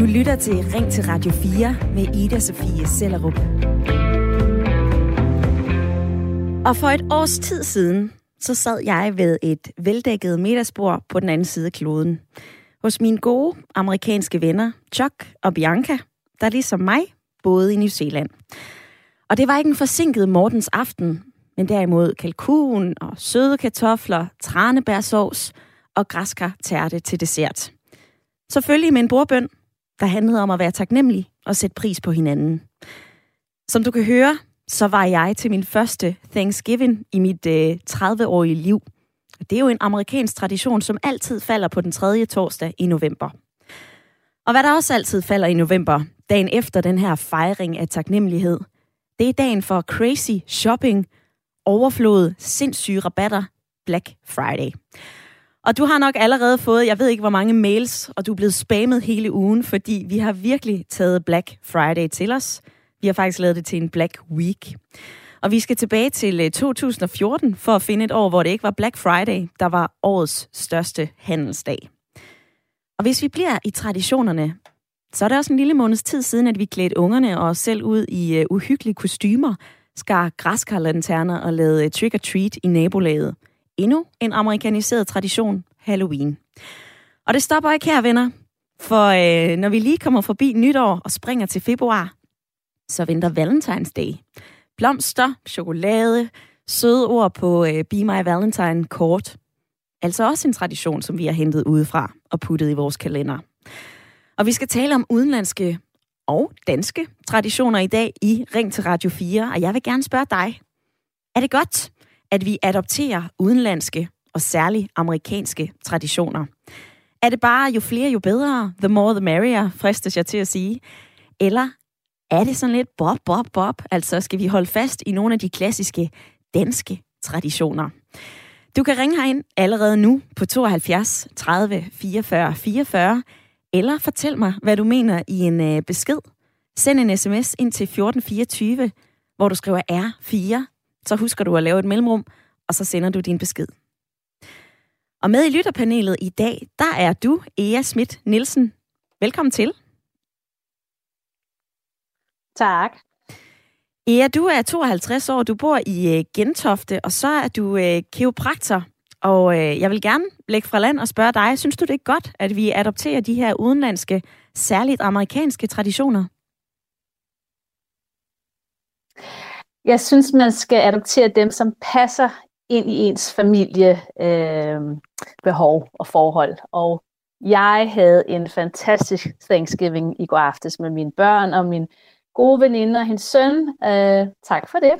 Du lytter til Ring til Radio 4 med Ida Sofie Sellerup. Og for et års tid siden, så sad jeg ved et veldækket middagsbord på den anden side af kloden. Hos mine gode amerikanske venner, Chuck og Bianca, der ligesom mig boede i New Zealand. Og det var ikke en forsinket Mortens aften, men derimod kalkun og søde kartofler, tranebærsovs og græskar tærte til dessert. Selvfølgelig med en bordbøn, der handlede om at være taknemmelig og sætte pris på hinanden. Som du kan høre, så var jeg til min første Thanksgiving i mit øh, 30-årige liv. Det er jo en amerikansk tradition, som altid falder på den tredje torsdag i november. Og hvad der også altid falder i november, dagen efter den her fejring af taknemmelighed, det er dagen for crazy shopping, overflod, sindssyge rabatter, Black Friday. Og du har nok allerede fået, jeg ved ikke hvor mange mails, og du er blevet spammet hele ugen, fordi vi har virkelig taget Black Friday til os. Vi har faktisk lavet det til en Black Week. Og vi skal tilbage til øh, 2014 for at finde et år, hvor det ikke var Black Friday, der var årets største handelsdag. Og hvis vi bliver i traditionerne, så er det også en lille måneds tid siden, at vi klædte ungerne og os selv ud i øh, uhyggelige kostymer, skar græskarlanterner og lavede øh, trick-or-treat i nabolaget. Endnu en amerikaniseret tradition, Halloween. Og det stopper ikke her, venner. For øh, når vi lige kommer forbi nytår og springer til februar, så venter Valentine's Day. Blomster, chokolade, søde ord på øh, Be My Valentine kort. Altså også en tradition, som vi har hentet udefra og puttet i vores kalender. Og vi skal tale om udenlandske og danske traditioner i dag i Ring til Radio 4, og jeg vil gerne spørge dig. Er det godt, at vi adopterer udenlandske og særligt amerikanske traditioner? Er det bare jo flere jo bedre, the more the merrier, fristes jeg til at sige? Eller er det sådan lidt bob, bob, bob? Altså skal vi holde fast i nogle af de klassiske danske traditioner? Du kan ringe herind allerede nu på 72 30 44 44, eller fortæl mig, hvad du mener i en øh, besked. Send en sms ind til 1424, hvor du skriver R4. Så husker du at lave et mellemrum, og så sender du din besked. Og med i lytterpanelet i dag, der er du, Ea Schmidt Nielsen. Velkommen til. Tak. Ea, du er 52 år, du bor i øh, Gentofte, og så er du øh, kiropraktor. Og øh, jeg vil gerne lægge fra land og spørge dig, synes du det er godt, at vi adopterer de her udenlandske, særligt amerikanske traditioner? Jeg synes, man skal adoptere dem, som passer ind i ens familie øh, behov og forhold. Og jeg havde en fantastisk Thanksgiving i går aftes med mine børn og min gode veninde og hendes søn. Øh, tak for det.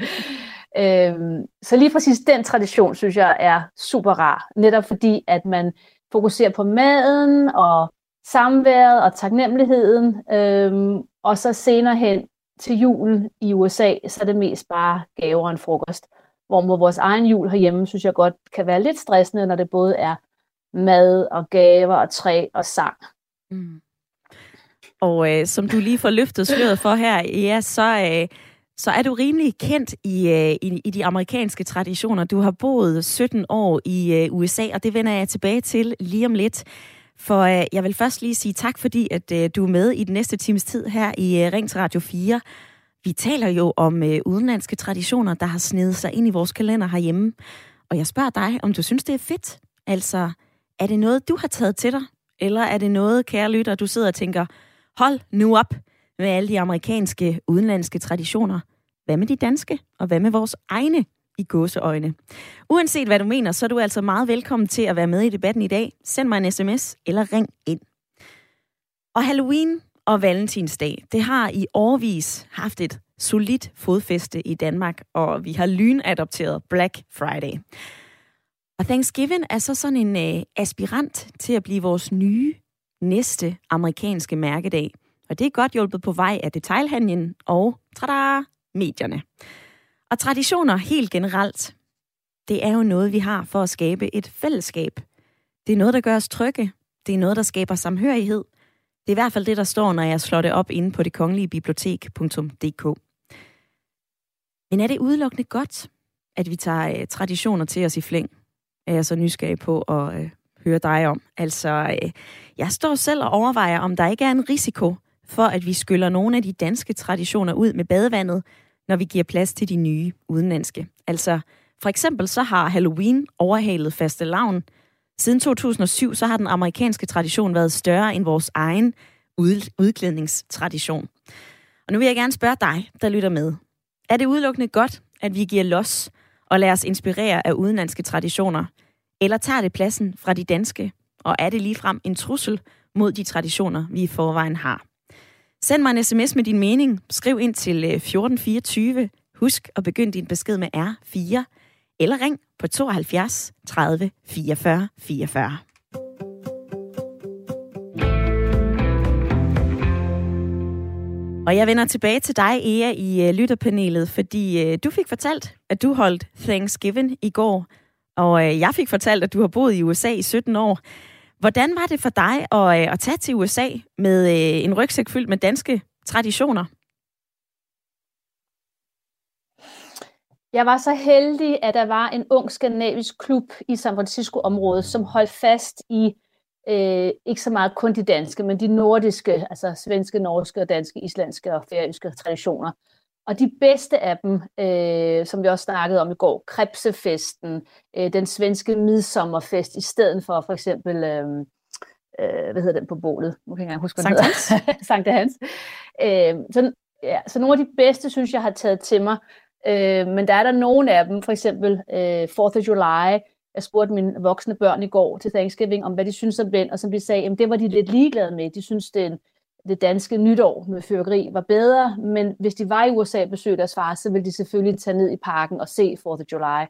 øh, så lige præcis den tradition, synes jeg, er super rar. Netop fordi, at man fokuserer på maden og samværet og taknemmeligheden. Øh, og så senere hen til julen i USA, så er det mest bare gaver og en frokost. Hvor vores egen jul herhjemme, synes jeg godt kan være lidt stressende, når det både er mad og gaver og træ og sang. Mm. Og øh, som du lige får løftet sløret for her, ja, så, øh, så er du rimelig kendt i, øh, i, i de amerikanske traditioner. Du har boet 17 år i øh, USA, og det vender jeg tilbage til lige om lidt. For øh, jeg vil først lige sige tak, fordi at øh, du er med i den næste times tid her i øh, Ring til Radio 4. Vi taler jo om øh, udenlandske traditioner, der har snedet sig ind i vores kalender herhjemme. Og jeg spørger dig, om du synes, det er fedt. Altså, er det noget, du har taget til dig? Eller er det noget, kære lytter, du sidder og tænker, hold nu op, med alle de amerikanske udenlandske traditioner. Hvad med de danske, og hvad med vores egne i gåseøjne? Uanset hvad du mener, så er du altså meget velkommen til at være med i debatten i dag. Send mig en sms eller ring ind. Og Halloween og Valentinsdag, det har i årvis haft et solidt fodfæste i Danmark, og vi har lynadopteret Black Friday. Og Thanksgiving er så sådan en øh, aspirant til at blive vores nye næste amerikanske mærkedag – og det er godt hjulpet på vej af detailhandlen og, tada, medierne. Og traditioner helt generelt, det er jo noget, vi har for at skabe et fællesskab. Det er noget, der gør os trygge. Det er noget, der skaber samhørighed. Det er i hvert fald det, der står, når jeg slår det op inde på det kongelige bibliotek.dk. Men er det udelukkende godt, at vi tager øh, traditioner til os i flæng? Er jeg så nysgerrig på at øh, høre dig om. Altså, øh, jeg står selv og overvejer, om der ikke er en risiko for, at vi skyller nogle af de danske traditioner ud med badevandet, når vi giver plads til de nye udenlandske. Altså, for eksempel så har Halloween overhalet faste lavn. Siden 2007 så har den amerikanske tradition været større end vores egen udklædningstradition. Og nu vil jeg gerne spørge dig, der lytter med. Er det udelukkende godt, at vi giver los og lader os inspirere af udenlandske traditioner? Eller tager det pladsen fra de danske? Og er det ligefrem en trussel mod de traditioner, vi i forvejen har? Send mig en sms med din mening. Skriv ind til øh, 1424. Husk at begynde din besked med R4. Eller ring på 72 30 44 44. Og jeg vender tilbage til dig, Ea, i uh, lytterpanelet, fordi uh, du fik fortalt, at du holdt Thanksgiving i går, og uh, jeg fik fortalt, at du har boet i USA i 17 år. Hvordan var det for dig at, øh, at tage til USA med øh, en rygsæk fyldt med danske traditioner? Jeg var så heldig, at der var en ung skandinavisk klub i San Francisco-området, som holdt fast i øh, ikke så meget kun de danske, men de nordiske, altså svenske, norske, danske, islandske og færøske traditioner. Og de bedste af dem, øh, som vi også snakkede om i går, Krebsefesten, øh, den svenske midsommerfest, i stedet for for eksempel, øh, øh, hvad hedder den på bålet? Nu kan jeg ikke huske, hvad Sankt Hans. Sankt Hans. Øh, så, ja, så nogle af de bedste, synes jeg, har taget til mig. Øh, men der er der nogle af dem, for eksempel øh, 4th of July, jeg spurgte mine voksne børn i går til Thanksgiving, om hvad de synes om den, og som de sagde, at det var de lidt ligeglade med. De synes, det, det danske nytår med fyrkeri var bedre, men hvis de var i USA og besøgte deres far, så ville de selvfølgelig tage ned i parken og se 4th of July.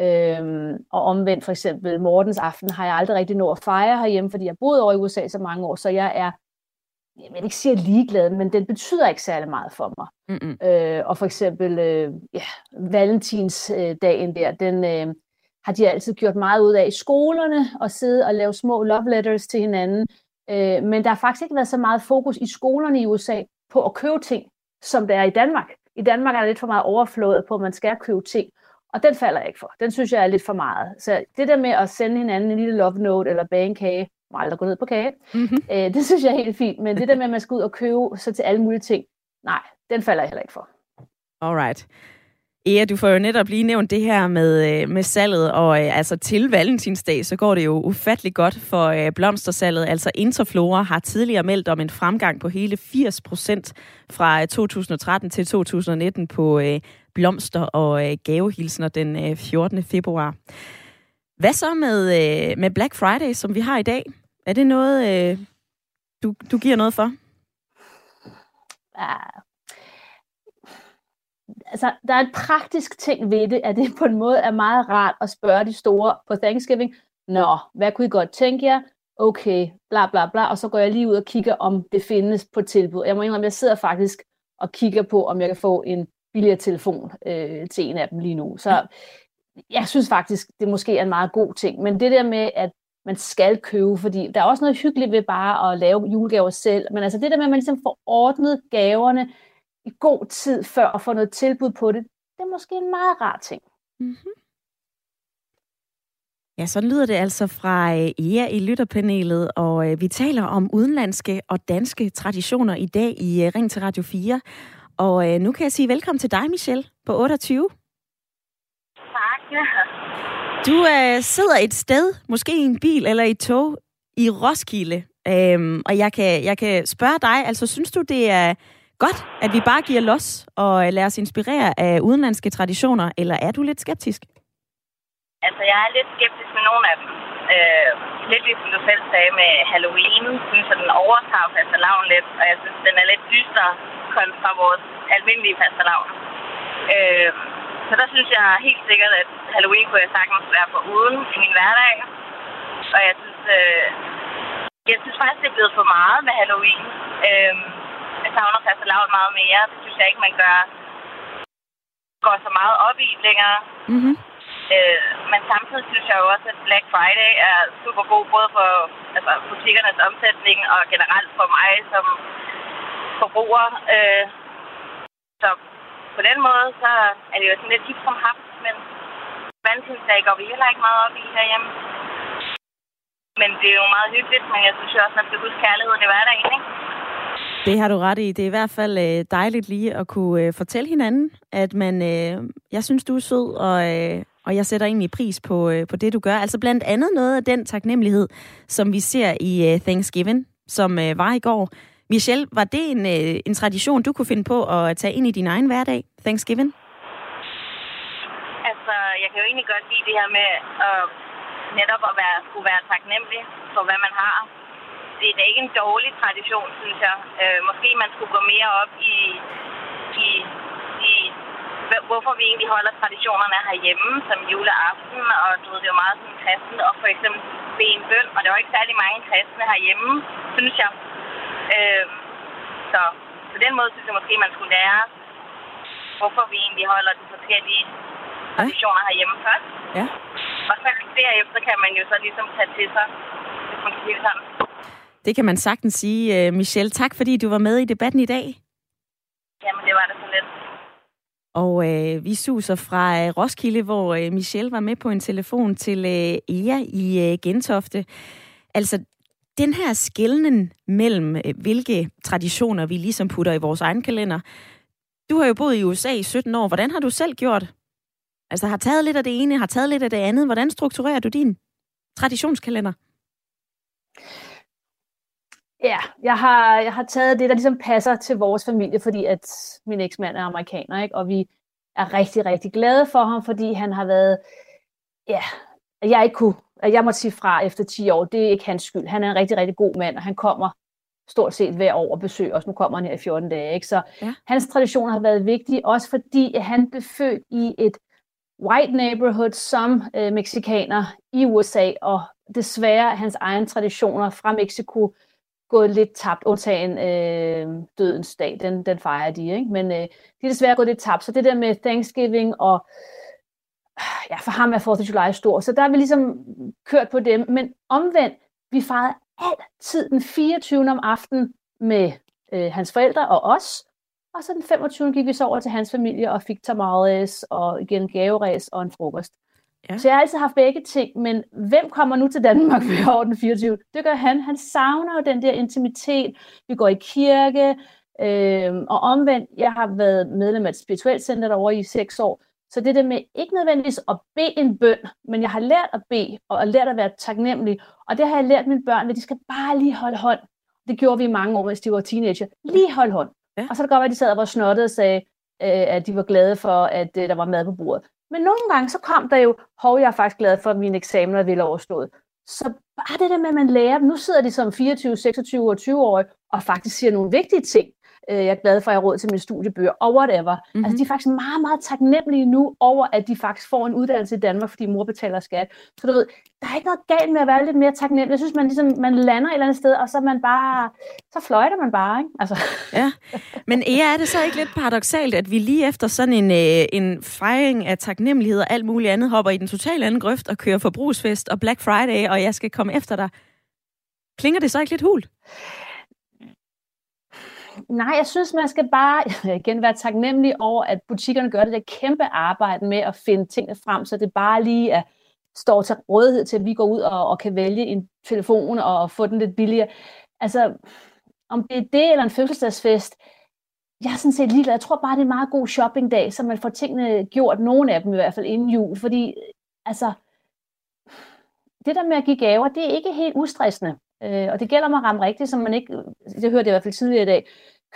Øhm, og omvendt for eksempel Mortens aften har jeg aldrig rigtig nået at fejre herhjemme, fordi jeg har boet over i USA så mange år, så jeg er, jeg vil ikke sige ligeglad, men den betyder ikke særlig meget for mig. Mm-hmm. Øh, og for eksempel øh, ja, Valentinsdagen der, den, øh, har de altid gjort meget ud af i skolerne og sidde og lave små love letters til hinanden. Øh, men der har faktisk ikke været så meget fokus i skolerne i USA på at købe ting, som der er i Danmark. I Danmark er der lidt for meget overflået på, at man skal købe ting. Og den falder jeg ikke for. Den synes jeg er lidt for meget. Så det der med at sende hinanden en lille love note eller bage en kage, må aldrig gå ned på kage, mm-hmm. øh, det synes jeg er helt fint. Men det der med, at man skal ud og købe så til alle mulige ting, nej, den falder jeg heller ikke for. Alright. Ja, du får jo netop lige nævnt det her med, øh, med salget, og øh, altså til valentinsdag, så går det jo ufattelig godt for øh, blomstersalget. Altså Interflora har tidligere meldt om en fremgang på hele 80 procent fra øh, 2013 til 2019 på øh, blomster og gavehilsener den 14. februar. Hvad så med, med Black Friday, som vi har i dag? Er det noget, du, du giver noget for? Ah, altså, der er en praktisk ting ved det, at det på en måde er meget rart at spørge de store på Thanksgiving, Nå, hvad kunne I godt tænke jer? Okay, bla bla bla, og så går jeg lige ud og kigger, om det findes på tilbud. Jeg må indrømme, jeg sidder faktisk og kigger på, om jeg kan få en billigere telefon øh, til en af dem lige nu. Så jeg synes faktisk, det måske er en meget god ting. Men det der med, at man skal købe, fordi der er også noget hyggeligt ved bare at lave julegaver selv, men altså det der med, at man ligesom får ordnet gaverne, i god tid før at få noget tilbud på det, det er måske en meget rar ting. Mm-hmm. Ja, så lyder det altså fra øh, Ea i lytterpanelet, og øh, vi taler om udenlandske og danske traditioner i dag i øh, Ring til Radio 4. Og nu kan jeg sige velkommen til dig, Michelle, på 28. Tak. Du øh, sidder et sted, måske i en bil eller i et tog, i Roskilde. Øhm, og jeg kan, jeg kan spørge dig, altså synes du, det er godt, at vi bare giver los og øh, lader os inspirere af udenlandske traditioner, eller er du lidt skeptisk? Altså, jeg er lidt skeptisk med nogle af dem. Øh, lidt ligesom du selv sagde med Halloween, synes jeg, den overtager fastelavn lidt, og jeg synes, den er lidt dyster kontra vores almindelige fastelavn. Øh, så der synes jeg helt sikkert, at Halloween kunne jeg sagtens være for uden i min hverdag. Og jeg synes, øh, jeg synes faktisk, det er blevet for meget med Halloween. Øh, jeg savner fastelavn meget mere. Det synes jeg ikke, man gør går så meget op i længere. Mm-hmm. Øh, men samtidig synes jeg jo også, at Black Friday er super god, både for altså, butikkernes omsætning og generelt for mig som forbruger. Øh, så på den måde, så er det jo sådan lidt hip som ham, men valentinsdag går vi heller ikke meget op i herhjemme. men det er jo meget hyggeligt, men jeg synes også, at man skal huske kærligheden i hverdagen, ikke? Det har du ret i. Det er i hvert fald øh, dejligt lige at kunne øh, fortælle hinanden, at man, øh, jeg synes, du er sød, og, øh, og jeg sætter egentlig pris på, øh, på det, du gør. Altså blandt andet noget af den taknemmelighed, som vi ser i øh, Thanksgiving, som øh, var i går. Michelle, var det en, øh, en tradition, du kunne finde på at tage ind i din egen hverdag, Thanksgiving? Altså, jeg kan jo egentlig godt lide det her med at netop at være, kunne være taknemmelig for, hvad man har. Det er da ikke en dårlig tradition, synes jeg. Øh, måske man skulle gå mere op i, i, i hvorfor vi egentlig holder traditionerne herhjemme, som juleaften, og du ved, det er jo meget sådan kristne, og for eksempel bede en bøn, og der var ikke særlig mange kristne herhjemme, synes jeg. Øh, så på den måde synes jeg måske, man skulle lære, hvorfor vi egentlig holder de forskellige traditioner herhjemme først. Ja. Og så derefter kan man jo så ligesom tage til sig, hvis man kan sige det sådan. Det kan man sagtens sige, øh, Michelle. Tak fordi du var med i debatten i dag. Jamen, det var det så lidt. Og øh, vi suser fra øh, Roskilde, hvor øh, Michelle var med på en telefon til øh, Ea i øh, Gentofte. Altså, den her skældning mellem, øh, hvilke traditioner vi ligesom putter i vores egen kalender. Du har jo boet i USA i 17 år. Hvordan har du selv gjort? Altså, har taget lidt af det ene, har taget lidt af det andet. Hvordan strukturerer du din traditionskalender? Ja, jeg har, jeg har taget det, der ligesom passer til vores familie, fordi at min eksmand er amerikaner, ikke? og vi er rigtig, rigtig glade for ham, fordi han har været, ja, jeg ikke kunne, at jeg måtte sige fra efter 10 år, det er ikke hans skyld. Han er en rigtig, rigtig god mand, og han kommer stort set hver år og besøger os. Nu kommer han her i 14 dage. Ikke? Så ja. hans traditioner har været vigtige, også fordi at han blev født i et white neighborhood som øh, meksikaner i USA, og desværre hans egne traditioner fra Mexico gået lidt tabt, undtagen øh, dødens dag, den, den fejrer de, ikke? men øh, de er desværre gået lidt tabt. Så det der med Thanksgiving og ja, for ham er 4. of July stor, så der har vi ligesom kørt på dem, men omvendt, vi fejrede altid den 24. om aftenen med øh, hans forældre og os, og så den 25. gik vi så over til hans familie og fik tamales og igen gaveræs og en frokost. Ja. Så jeg har altid haft begge ting, men hvem kommer nu til Danmark ved år den 24? Det gør han. Han savner jo den der intimitet. Vi går i kirke, øh, og omvendt, jeg har været medlem af et spirituelt center derovre i seks år, så det der med ikke nødvendigvis at bede en bøn, men jeg har lært at bede, og lært at være taknemmelig, og det har jeg lært mine børn, at de skal bare lige holde hånd. Det gjorde vi i mange år, hvis de var teenager. Lige holde hånd. Ja. Og så kan det godt være, at de sad og var snottet og sagde, øh, at de var glade for, at øh, der var mad på bordet. Men nogle gange, så kom der jo, hov, jeg er faktisk glad for, at mine eksamener ville overstået. Så bare det der med, at man lærer, nu sidder de som 24, 26 og 20 år og faktisk siger nogle vigtige ting øh, jeg er glad for, at jeg har råd til mine studiebøger, og whatever. Mm-hmm. Altså, de er faktisk meget, meget taknemmelige nu over, at de faktisk får en uddannelse i Danmark, fordi mor betaler skat. Så du ved, der er ikke noget galt med at være lidt mere taknemmelig. Jeg synes, man, ligesom, man lander et eller andet sted, og så man bare, så fløjter man bare, ikke? Altså. Ja, men ja, er det så ikke lidt paradoxalt, at vi lige efter sådan en, øh, en fejring af taknemmelighed og alt muligt andet, hopper i den totale anden grøft og kører forbrugsfest og Black Friday, og jeg skal komme efter dig. Klinger det så ikke lidt hult? Nej, jeg synes, man skal bare igen være taknemmelig over, at butikkerne gør det der kæmpe arbejde med at finde tingene frem, så det bare lige er, står til rådighed til, at vi går ud og, og kan vælge en telefon og få den lidt billigere. Altså, om det er det eller en fødselsdagsfest, jeg er sådan set ligeglad. Jeg tror bare, det er en meget god shoppingdag, så man får tingene gjort, nogle af dem i hvert fald inden jul, fordi altså, det der med at give gaver, det er ikke helt ustressende. Øh, og det gælder om at ramme rigtigt, så man ikke, det hørte jeg i hvert fald tidligere i dag,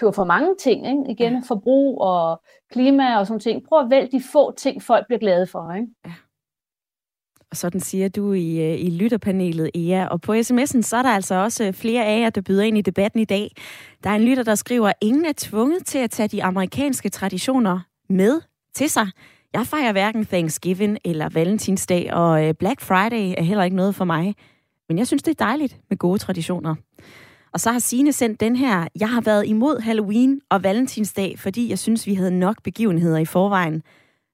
køber for mange ting. Ikke? Igen, ja. forbrug og klima og sådan ting. Prøv at vælge de få ting, folk bliver glade for. Ikke? Ja. Og sådan siger du i, øh, i lytterpanelet, Ea. Og på sms'en, så er der altså også flere af jer, der byder ind i debatten i dag. Der er en lytter, der skriver, ingen er tvunget til at tage de amerikanske traditioner med til sig. Jeg fejrer hverken Thanksgiving eller Valentinsdag, og øh, Black Friday er heller ikke noget for mig. Men jeg synes, det er dejligt med gode traditioner. Og så har Sine sendt den her. Jeg har været imod Halloween og Valentinsdag, fordi jeg synes, vi havde nok begivenheder i forvejen.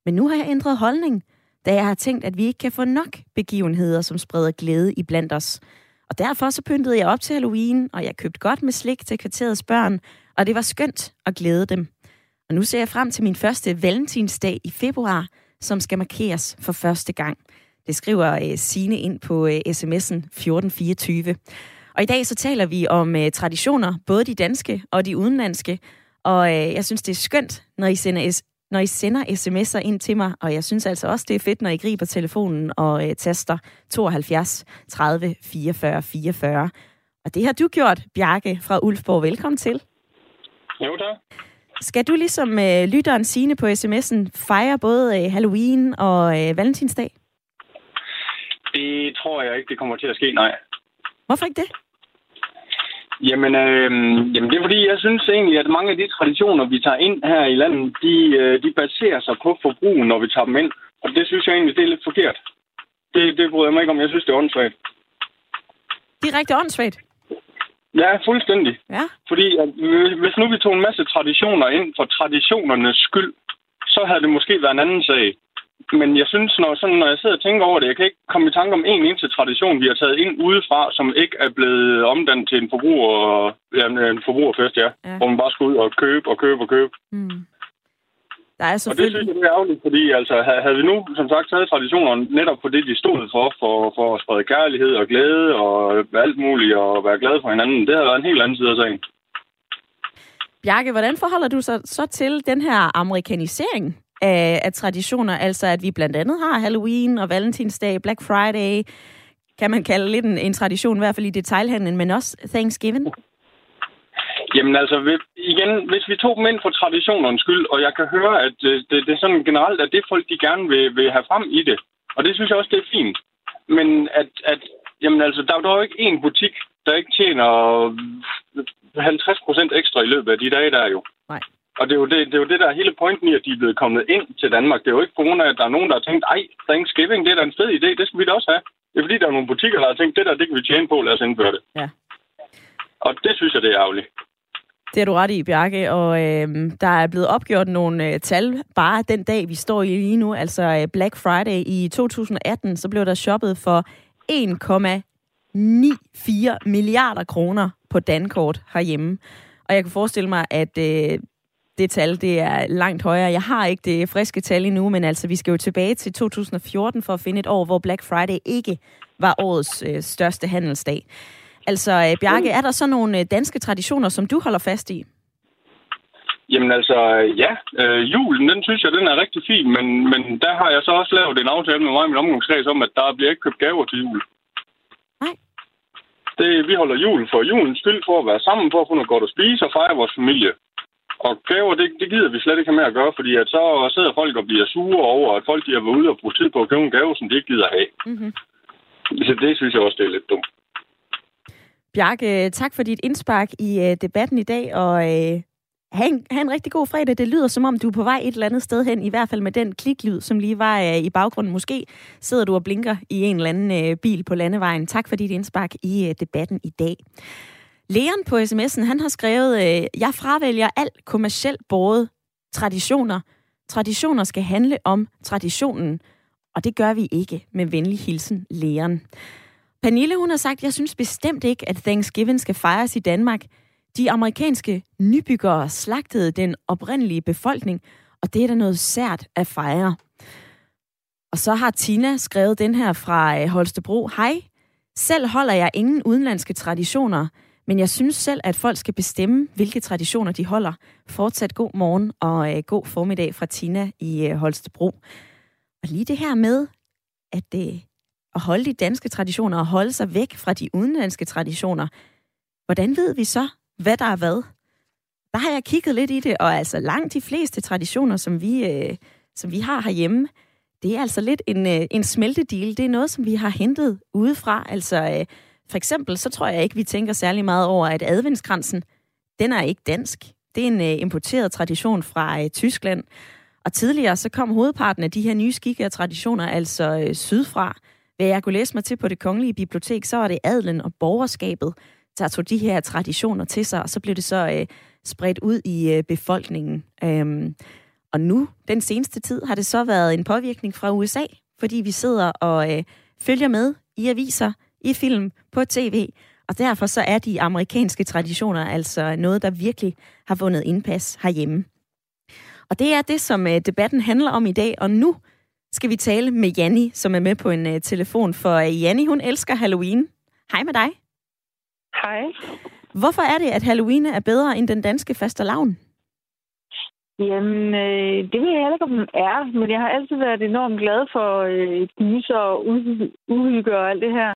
Men nu har jeg ændret holdning, da jeg har tænkt, at vi ikke kan få nok begivenheder, som spreder glæde i blandt os. Og derfor så pyntede jeg op til Halloween, og jeg købte godt med slik til kvarterets børn, og det var skønt at glæde dem. Og nu ser jeg frem til min første valentinsdag i februar, som skal markeres for første gang. Det skriver øh, Sine ind på øh, sms'en 1424. Og i dag så taler vi om øh, traditioner, både de danske og de udenlandske. Og jeg synes, det er skønt, når I sender når I sender sms'er ind til mig, og jeg synes altså også, det er fedt, når I griber telefonen og øh, taster 72 30 44 44. Og det har du gjort, Bjarke fra Ulfborg. Velkommen til. Jo, da. Skal du ligesom øh, lytteren sine på sms'en fejre både øh, Halloween og øh, Valentinsdag? Det tror jeg ikke, det kommer til at ske, nej. Hvorfor ikke det? Jamen, øh, jamen, det er fordi, jeg synes egentlig, at mange af de traditioner, vi tager ind her i landet, de, øh, de baserer sig på forbrug, når vi tager dem ind. Og det synes jeg egentlig, det er lidt forkert. Det, det bryder jeg mig ikke om. Jeg synes, det er åndssvagt. Direkte åndssvagt? Ja, fuldstændig. Ja. Fordi at, hvis nu vi tog en masse traditioner ind for traditionernes skyld, så havde det måske været en anden sag men jeg synes, når, sådan, når jeg sidder og tænker over det, jeg kan ikke komme i tanke om en eneste tradition, vi har taget ind udefra, som ikke er blevet omdannet til en, forbruger, ja, en forbrugerfest, ja. ja. Hvor man bare skal ud og købe og købe og købe. Mm. Der er selvfølgelig... Og det synes jeg, er ærgerligt, fordi altså, havde vi nu, som sagt, taget traditionerne netop på det, de stod for, for, for at sprede kærlighed og glæde og alt muligt, og være glad for hinanden, det havde været en helt anden side af sagen. Bjarke, hvordan forholder du sig så til den her amerikanisering af, af traditioner, altså at vi blandt andet har Halloween og Valentinsdag, Black Friday, kan man kalde lidt en, en tradition, i hvert fald i detailhandlen, men også Thanksgiving? Jamen altså, igen, hvis vi tog dem ind for traditionernes skyld, og jeg kan høre, at det, det, det er sådan generelt, at det folk, de gerne vil, vil have frem i det. Og det synes jeg også, det er fint. Men at, at jamen altså, der, der er jo ikke én butik, der ikke tjener 50 procent ekstra i løbet af de dage, der er jo. Nej. Og det er, jo det, det er jo det, der er hele pointen i, at de er blevet kommet ind til Danmark. Det er jo ikke på grund af, at der er nogen, der har tænkt, ej, Thanksgiving, det er da en fed idé, det skal vi da også have. Det er fordi, der er nogle butikker, der har tænkt, det der, det kan vi tjene på, lad os indføre det. Ja. Og det synes jeg, det er ærgerligt. Det er du ret i, Bjarke, og øh, der er blevet opgjort nogle øh, tal bare den dag, vi står i lige nu, altså øh, Black Friday i 2018, så blev der shoppet for 1,94 milliarder kroner på Dankort herhjemme. Og jeg kan forestille mig, at øh, det tal det er langt højere. Jeg har ikke det friske tal endnu, men altså vi skal jo tilbage til 2014 for at finde et år, hvor Black Friday ikke var årets øh, største handelsdag. Altså, øh, Bjarke, er der så nogle øh, danske traditioner, som du holder fast i? Jamen altså, ja. Øh, julen, den synes jeg, den er rigtig fin, men, men der har jeg så også lavet en aftale med mig og min omgangskreds om, at der bliver ikke købt gaver til jul. Nej. Det, vi holder jul for julens skyld, for at være sammen, for at få noget godt at spise og fejre vores familie. Og gaver, det, det gider vi slet ikke have med at gøre, fordi at så sidder folk og bliver sure over, at folk de har været ude og brugt tid på at købe en gave, som de ikke gider have. Mm-hmm. Så det synes jeg også, det er lidt dumt. Bjarke, tak for dit indspark i uh, debatten i dag, og uh, have, en, have en rigtig god fredag. Det lyder som om, du er på vej et eller andet sted hen, i hvert fald med den kliklyd, som lige var uh, i baggrunden. Måske sidder du og blinker i en eller anden uh, bil på landevejen. Tak for dit indspark i uh, debatten i dag. Leon på sms'en, han har skrevet, øh, jeg fravælger alt kommercielt båret traditioner. Traditioner skal handle om traditionen, og det gør vi ikke med venlig hilsen, Leon. Pernille, hun har sagt, jeg synes bestemt ikke, at Thanksgiving skal fejres i Danmark. De amerikanske nybyggere slagtede den oprindelige befolkning, og det er da noget sært at fejre. Og så har Tina skrevet den her fra øh, Holstebro. Hej, selv holder jeg ingen udenlandske traditioner. Men jeg synes selv, at folk skal bestemme, hvilke traditioner de holder. Fortsat god morgen og øh, god formiddag fra Tina i øh, Holstebro. Og lige det her med, at, øh, at holde de danske traditioner og holde sig væk fra de udenlandske traditioner. Hvordan ved vi så, hvad der er hvad? Der har jeg kigget lidt i det, og altså langt de fleste traditioner, som vi, øh, som vi har herhjemme, det er altså lidt en, øh, en smeltedeal. Det er noget, som vi har hentet udefra. Altså øh, for eksempel, så tror jeg ikke, vi tænker særlig meget over, at adventskransen, den er ikke dansk. Det er en øh, importeret tradition fra øh, Tyskland. Og tidligere så kom hovedparten af de her nye skikke og traditioner altså øh, sydfra. Hvad jeg kunne læse mig til på det kongelige bibliotek, så var det adlen og borgerskabet, der tog de her traditioner til sig, og så blev det så øh, spredt ud i øh, befolkningen. Øhm, og nu, den seneste tid, har det så været en påvirkning fra USA, fordi vi sidder og øh, følger med i aviser, i film, på tv, og derfor så er de amerikanske traditioner altså noget, der virkelig har vundet indpas herhjemme. Og det er det, som øh, debatten handler om i dag, og nu skal vi tale med Janni, som er med på en uh, telefon, for uh, Janni, hun elsker Halloween. Hej med dig. Hej. Hvorfor er det, at Halloween er bedre end den danske fastelavn? Jamen, øh, det ved jeg heller ikke, om den er, men jeg har altid været enormt glad for øh, gys og uhygge og alt det her.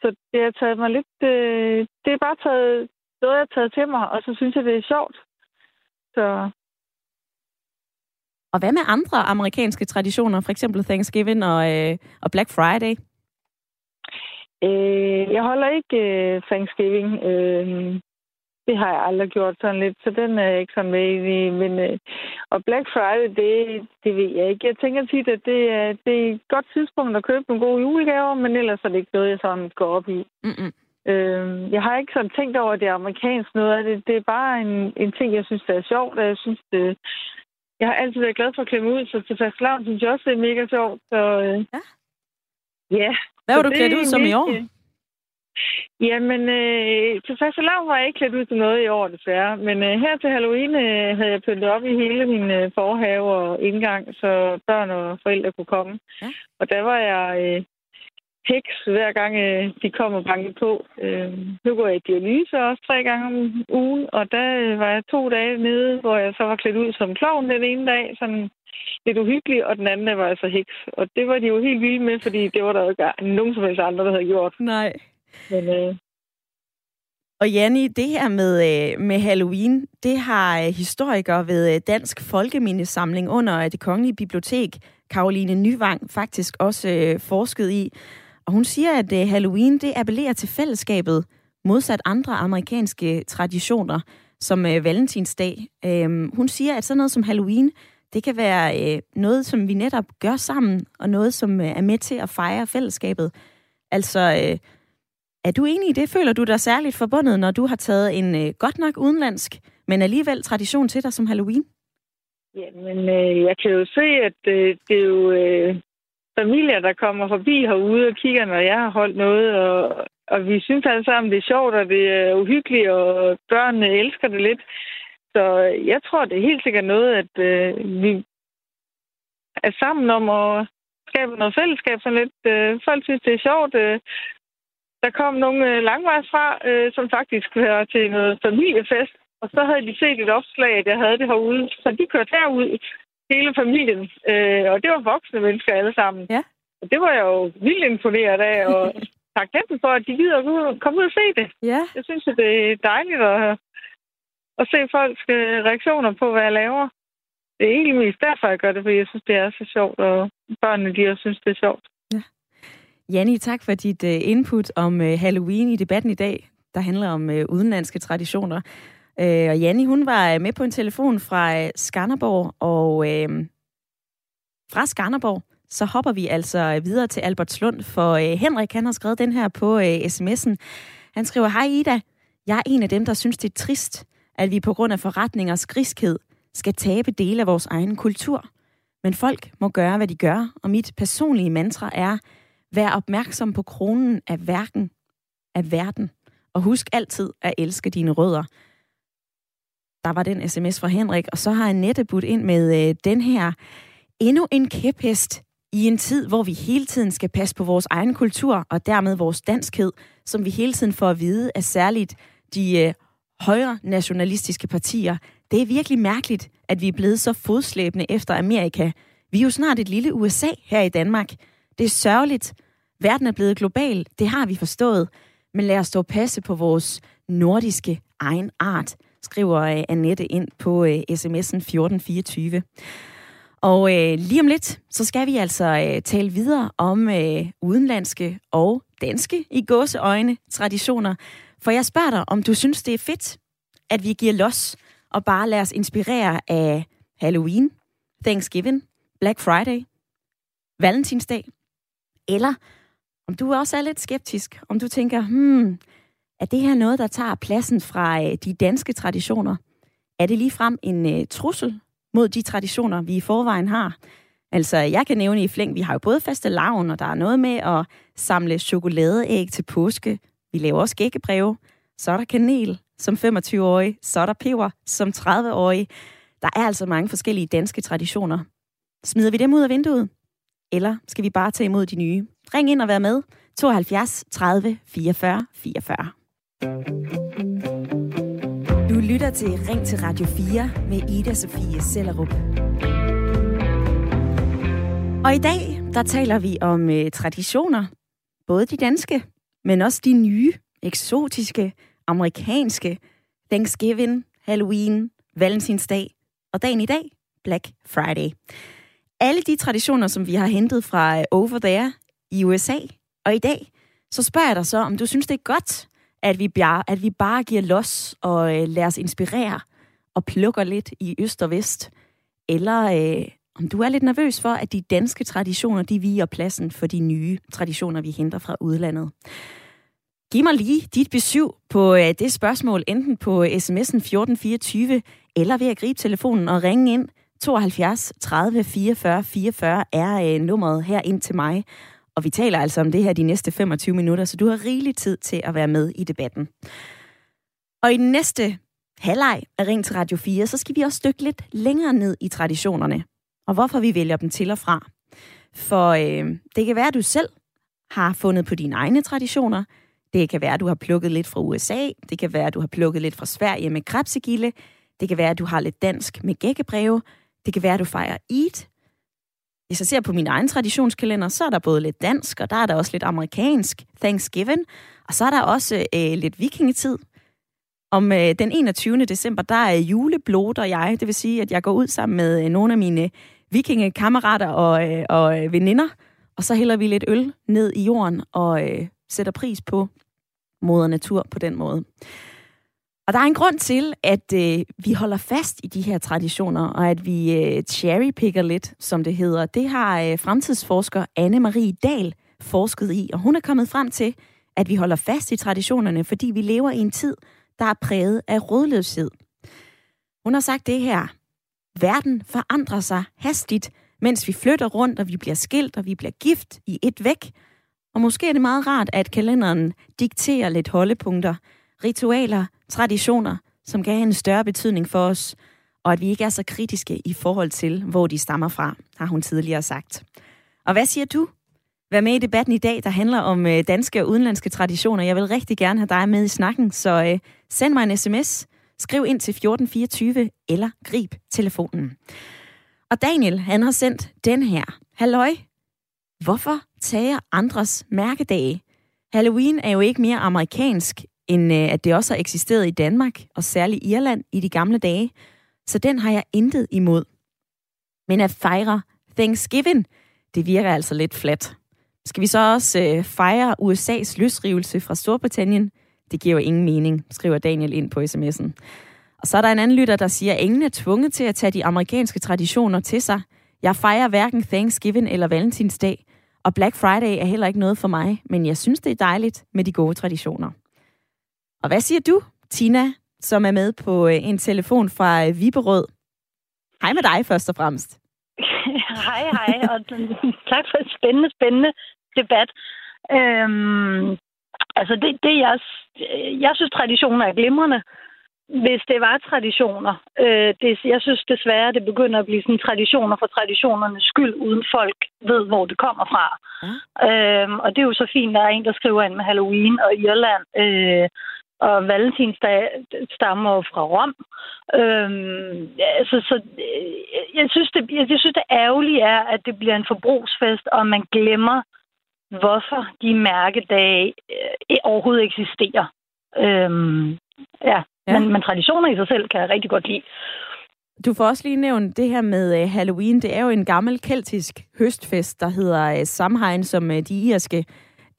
Så det har taget mig lidt... Øh, det er bare taget, noget, jeg har taget til mig, og så synes jeg, det er sjovt. Så... Og hvad med andre amerikanske traditioner, for eksempel Thanksgiving og, øh, og Black Friday? Øh, jeg holder ikke øh, Thanksgiving. Øh, det har jeg aldrig gjort sådan lidt, så den er jeg ikke sådan med i. Men, øh, og Black Friday, det, det ved jeg ikke. Jeg tænker tit, at det er, det er et godt tidspunkt at købe nogle gode julegaver, men ellers er det ikke noget, jeg sådan går op i. Mm-mm. Øh, jeg har ikke sådan tænkt over, at det er amerikansk noget af det. Det er bare en, en ting, jeg synes, der er sjovt, og jeg synes, det, jeg har altid været glad for at klemme ud, så til fastelavn synes jeg også, det er mega sjovt. Så, øh, ja. ja. Hvad var du klædt ud som i år? Jamen, øh, til første lav var jeg ikke klædt ud til noget i år, desværre. Men øh, her til Halloween øh, havde jeg pyntet op i hele min øh, forhave og indgang, så børn og forældre kunne komme. Ja. Og der var jeg øh, heks, hver gang øh, de kom og bankede på. Øh, nu går jeg i Dionyse også tre gange om ugen, og der øh, var jeg to dage nede, hvor jeg så var klædt ud som klovn den ene dag, sådan lidt uhyggelig, og den anden var altså heks. Og det var de jo helt vilde med, fordi det var der jo ikke nogen som helst andre, der havde gjort. Nej. Men, øh... Og Janni, det her med, øh, med Halloween, det har øh, historikere ved øh, Dansk Folkemindesamling under det Kongelige Bibliotek, Karoline Nyvang, faktisk også øh, forsket i. Og hun siger, at øh, Halloween, det appellerer til fællesskabet, modsat andre amerikanske traditioner, som øh, valentinsdag. Øh, hun siger, at sådan noget som Halloween, det kan være øh, noget, som vi netop gør sammen, og noget, som øh, er med til at fejre fællesskabet. Altså, øh, er du enig i det? Føler du dig særligt forbundet, når du har taget en øh, godt nok udenlandsk, men alligevel tradition til dig som Halloween? Jamen, øh, jeg kan jo se, at øh, det er jo øh, familier, der kommer forbi herude og kigger, når jeg har holdt noget, og, og vi synes alle sammen, det er sjovt, og det er uhyggeligt, og børnene elsker det lidt. Så jeg tror, det er helt sikkert noget, at øh, vi er sammen om at skabe noget fællesskab. Sådan lidt. Øh, folk synes, det er sjovt. Øh, der kom nogle øh, langvejs fra, øh, som faktisk var til noget familiefest. Og så havde de set et opslag, at jeg havde det herude. Så de kørte herud, hele familien. Øh, og det var voksne mennesker alle sammen. Ja. Og det var jeg jo vildt imponeret af, og taknemmelig for, at de gider at komme ud og se det. Ja. Jeg synes, at det er dejligt at, at se folks øh, reaktioner på, hvad jeg laver. Det er egentlig mest derfor, jeg gør det, fordi jeg synes, det er så sjovt, og børnene de også synes, det er sjovt. Janni, tak for dit øh, input om øh, Halloween i debatten i dag, der handler om øh, udenlandske traditioner. Og Janni, hun var med på en telefon fra Skanderborg, og uh, fra Skanderborg, så hopper vi altså videre til Albertslund, for Henrik han har skrevet den her på sms'en. Han skriver, Hej Ida, jeg er en af dem, der synes, det er trist, at vi på grund af forretningers griskhed skal tabe dele af vores egen kultur. Men folk må gøre, hvad de gør, og mit personlige mantra er, Vær opmærksom på kronen af værken af verden, og husk altid at elske dine rødder. Der var den sms fra Henrik, og så har Annette budt ind med øh, den her. Endnu en kæphest i en tid, hvor vi hele tiden skal passe på vores egen kultur, og dermed vores danskhed, som vi hele tiden får at vide af særligt de øh, højre nationalistiske partier. Det er virkelig mærkeligt, at vi er blevet så fodslæbende efter Amerika. Vi er jo snart et lille USA her i Danmark. Det er sørgeligt. Verden er blevet global, det har vi forstået. Men lad os dog passe på vores nordiske egen art, skriver øh, Annette ind på øh, sms'en 1424. Og øh, lige om lidt, så skal vi altså øh, tale videre om øh, udenlandske og danske i gåseøjne traditioner. For jeg spørger dig, om du synes, det er fedt, at vi giver los og bare lader os inspirere af Halloween, Thanksgiving, Black Friday, Valentinsdag eller om du også er lidt skeptisk, om du tænker, hmm, er det her noget, der tager pladsen fra øh, de danske traditioner? Er det ligefrem en uh, trussel mod de traditioner, vi i forvejen har? Altså, jeg kan nævne i flæng, vi har jo både faste lavn, og der er noget med at samle chokoladeæg til påske. Vi laver også gækkebreve. Så er der kanel som 25-årig, så er der peber som 30-årig. Der er altså mange forskellige danske traditioner. Smider vi dem ud af vinduet? Eller skal vi bare tage imod de nye? Ring ind og vær med. 72 30 44 44. Du lytter til Ring til Radio 4 med Ida Sofie Sellerup. Og i dag, der taler vi om øh, traditioner. Både de danske, men også de nye, eksotiske, amerikanske. Thanksgiving, Halloween, Valentinsdag og dagen i dag, Black Friday. Alle de traditioner, som vi har hentet fra øh, over there i USA, og i dag, så spørger jeg dig så, om du synes, det er godt, at vi bare, at vi bare giver los og øh, lader os inspirere og plukker lidt i øst og vest, eller øh, om du er lidt nervøs for, at de danske traditioner, de viger pladsen for de nye traditioner, vi henter fra udlandet. Giv mig lige dit besøg på øh, det spørgsmål, enten på sms'en 1424, eller ved at gribe telefonen og ringe ind. 72 30 44 44 er øh, nummeret her ind til mig. Og vi taler altså om det her de næste 25 minutter, så du har rigelig tid til at være med i debatten. Og i den næste halvleg af Ring til Radio 4, så skal vi også dykke lidt længere ned i traditionerne, og hvorfor vi vælger dem til og fra. For øh, det kan være, at du selv har fundet på dine egne traditioner. Det kan være, at du har plukket lidt fra USA. Det kan være, at du har plukket lidt fra Sverige med krebsegilde. Det kan være, at du har lidt dansk med gækkebreve. Det kan være, at du fejrer Eid. Hvis jeg ser på min egen traditionskalender, så er der både lidt dansk, og der er der også lidt amerikansk Thanksgiving, og så er der også øh, lidt vikingetid. Om øh, den 21. december, der er juleblod og jeg, det vil sige, at jeg går ud sammen med øh, nogle af mine vikingekammerater og, øh, og øh, veninder, og så hælder vi lidt øl ned i jorden og øh, sætter pris på moder natur på den måde. Og der er en grund til, at øh, vi holder fast i de her traditioner, og at vi øh, cherrypicker lidt, som det hedder. Det har øh, fremtidsforsker Anne-Marie Dahl forsket i, og hun er kommet frem til, at vi holder fast i traditionerne, fordi vi lever i en tid, der er præget af rådløshed. Hun har sagt det her. Verden forandrer sig hastigt, mens vi flytter rundt, og vi bliver skilt, og vi bliver gift i et væk. Og måske er det meget rart, at kalenderen dikterer lidt holdepunkter, ritualer, traditioner, som kan have en større betydning for os, og at vi ikke er så kritiske i forhold til, hvor de stammer fra, har hun tidligere sagt. Og hvad siger du? Vær med i debatten i dag, der handler om øh, danske og udenlandske traditioner. Jeg vil rigtig gerne have dig med i snakken, så øh, send mig en sms, skriv ind til 1424 eller grib telefonen. Og Daniel, han har sendt den her. Halløj. Hvorfor tager andres mærkedage? Halloween er jo ikke mere amerikansk end øh, at det også har eksisteret i Danmark, og særligt Irland i de gamle dage. Så den har jeg intet imod. Men at fejre Thanksgiving, det virker altså lidt flat. Skal vi så også øh, fejre USA's løsrivelse fra Storbritannien? Det giver jo ingen mening, skriver Daniel ind på sms'en. Og så er der en anden lytter, der siger, at ingen er tvunget til at tage de amerikanske traditioner til sig. Jeg fejrer hverken Thanksgiving eller Valentinsdag, og Black Friday er heller ikke noget for mig, men jeg synes, det er dejligt med de gode traditioner. Og hvad siger du, Tina, som er med på øh, en telefon fra øh, Viberød? Hej med dig først og fremmest. hej, hej, og tak for et spændende, spændende debat. Øhm, altså, det, det jeg, jeg synes, traditioner er glimrende. Hvis det var traditioner. Øh, det, jeg synes desværre, det begynder at blive sådan traditioner for traditionernes skyld, uden folk ved, hvor det kommer fra. Ja. Øhm, og det er jo så fint, der er en, der skriver ind med Halloween og Irland. Øh, og valentinsdag stammer jo fra Rom. Øhm, altså, så øh, jeg synes, det, jeg, jeg synes, det ærgerlige er, at det bliver en forbrugsfest, og man glemmer, hvorfor de mærkedage øh, overhovedet eksisterer. Øhm, ja, ja. Men, men traditioner i sig selv kan jeg rigtig godt lide. Du får også lige nævnt det her med uh, Halloween. Det er jo en gammel keltisk høstfest, der hedder uh, Samhain, som de irske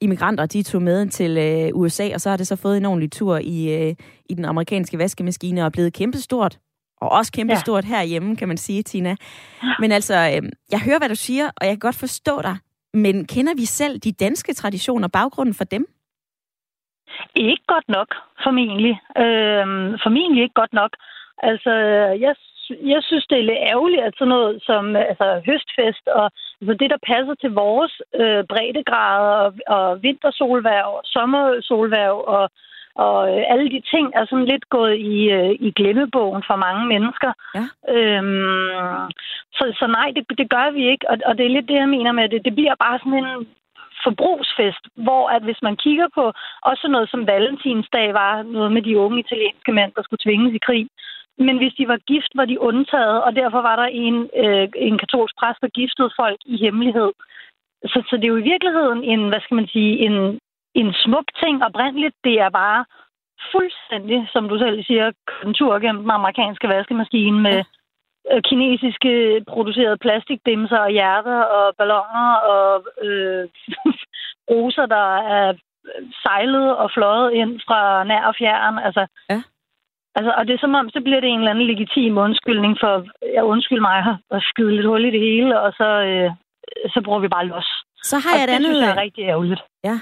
immigranter, de tog med til øh, USA, og så har det så fået en ordentlig tur i, øh, i den amerikanske vaskemaskine og blevet kæmpestort. Og også kæmpestort ja. herhjemme, kan man sige, Tina. Men altså, øh, jeg hører, hvad du siger, og jeg kan godt forstå dig. Men kender vi selv de danske traditioner, baggrunden for dem? Ikke godt nok, formentlig. Øh, formentlig ikke godt nok. Altså, jeg jeg synes, det er lidt ærgerligt, at sådan noget som altså, høstfest og altså, det, der passer til vores øh, breddegrader og, og vintersolværv, sommersolværv og og øh, alle de ting er sådan lidt gået i, øh, i glemmebogen for mange mennesker. Ja. Øhm, så, så nej, det, det gør vi ikke, og, og det er lidt det, jeg mener med det. Det bliver bare sådan en forbrugsfest, hvor at hvis man kigger på også noget som Valentinsdag var noget med de unge italienske mænd, der skulle tvinges i krig. Men hvis de var gift, var de undtaget, og derfor var der en, øh, en katolsk præst, der giftede folk i hemmelighed. Så, så det er jo i virkeligheden en, hvad skal man sige, en, en smuk ting oprindeligt. Det er bare fuldstændig, som du selv siger, en tur gennem den amerikanske vaskemaskine med øh, kinesiske producerede plastikdimser og hjerter og balloner og øh, roser, der er sejlet og fløjet ind fra nær og fjern. Altså, Ja altså, og det er som om, så bliver det en eller anden legitim undskyldning for, jeg undskyld mig, at skyde lidt hul i det hele, og så, øh, så bruger vi bare los. Så har Og jeg et det andet... synes jeg er rigtig ærgerligt. Ja.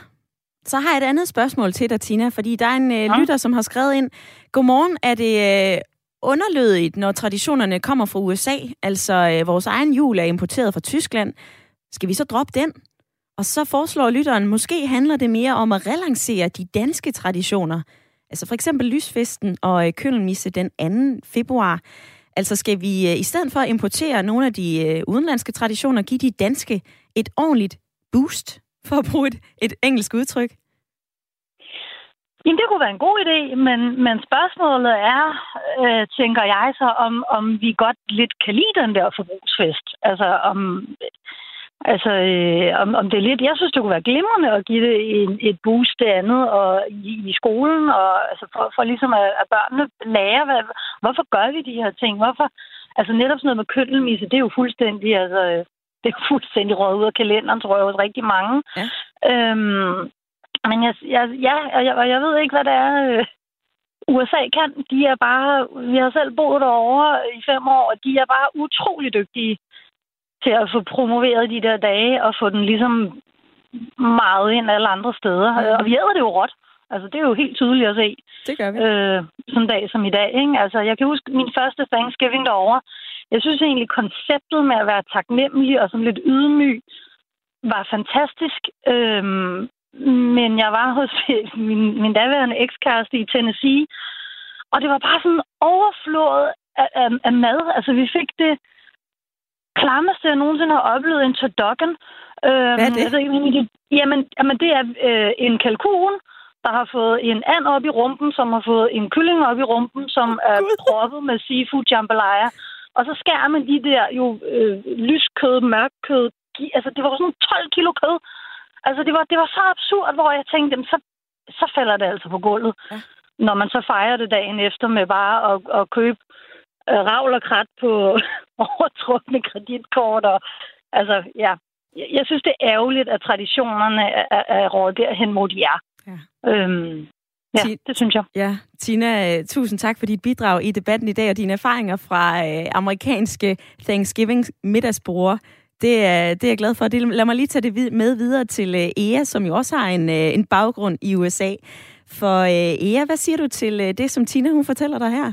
Så har jeg et andet spørgsmål til dig, Tina, fordi der er en øh, Ja. lytter, som har skrevet ind. Godmorgen, er det øh, underlødigt, når traditionerne kommer fra USA? Altså, øh, vores egen jul er importeret fra Tyskland. Skal vi så droppe den? Og så foreslår lytteren, måske handler det mere om at relancere de danske traditioner. Altså for eksempel lysfesten og øh, køndelmisse den 2. februar. Altså skal vi øh, i stedet for at importere nogle af de øh, udenlandske traditioner, give de danske et ordentligt boost, for at bruge et, et engelsk udtryk? Jamen, det kunne være en god idé, men, men spørgsmålet er, øh, tænker jeg så, om, om vi godt lidt kan lide den der forbrugsfest. Altså, om, altså, øh, om, om det er lidt... Jeg synes, det kunne være glimrende at give det en, et boost det andet og i, i skolen, og altså for, for ligesom at, at børnene lærer, hvad, hvorfor gør vi de her ting? Hvorfor? Altså netop sådan noget med køndelmisse, det er jo fuldstændig... Altså, øh, det er fuldstændig røget ud af kalenderen, tror jeg, hos rigtig mange. Ja. Øhm, men jeg, jeg, ja, og jeg, og jeg ved ikke, hvad det er, øh, USA kan. De er bare... Vi har selv boet derovre i fem år, og de er bare utrolig dygtige til at få promoveret de der dage og få den ligesom meget ind alle andre steder. Mm. Og vi æder det jo råt. Altså, det er jo helt tydeligt at se Det gør vi. øh, sådan en dag som i dag. Ikke? Altså, jeg kan huske min første Thanksgiving derovre. Jeg synes egentlig, konceptet med at være taknemmelig og sådan lidt ydmyg var fantastisk. Øhm, men jeg var hos min, min daværende ekskæreste i Tennessee, og det var bare sådan overflået af, af, af mad. Altså, vi fik det klammeste, jeg nogensinde har oplevet, en turducken. Øhm, Hvad er det? Jeg ved ikke, jamen, jamen, det er øh, en kalkun, der har fået en and op i rumpen, som har fået en kylling op i rumpen, som er Gud. proppet med seafood jambalaya. Og så skærer man de der jo øh, lyskød, mørkkød. Altså, det var sådan 12 kilo kød. Altså, det var, det var så absurd, hvor jeg tænkte, jamen, så, så falder det altså på gulvet. Ja. Når man så fejrer det dagen efter med bare at, at købe øh, ravl og krat på overtrukne kreditkort. Og, altså, ja. Jeg, synes, det er ærgerligt, at traditionerne er, er, rådet derhen, hvor de er. Ja. Øhm, ja, det synes jeg. Ja, Tina, øh, tusind tak for dit bidrag i debatten i dag og dine erfaringer fra øh, amerikanske Thanksgiving middagsbord. Det er, det er jeg glad for. Det, lad mig lige tage det med videre til øh, Ea, som jo også har en, øh, en baggrund i USA. For øh, Ea, hvad siger du til øh, det, som Tina hun fortæller dig her?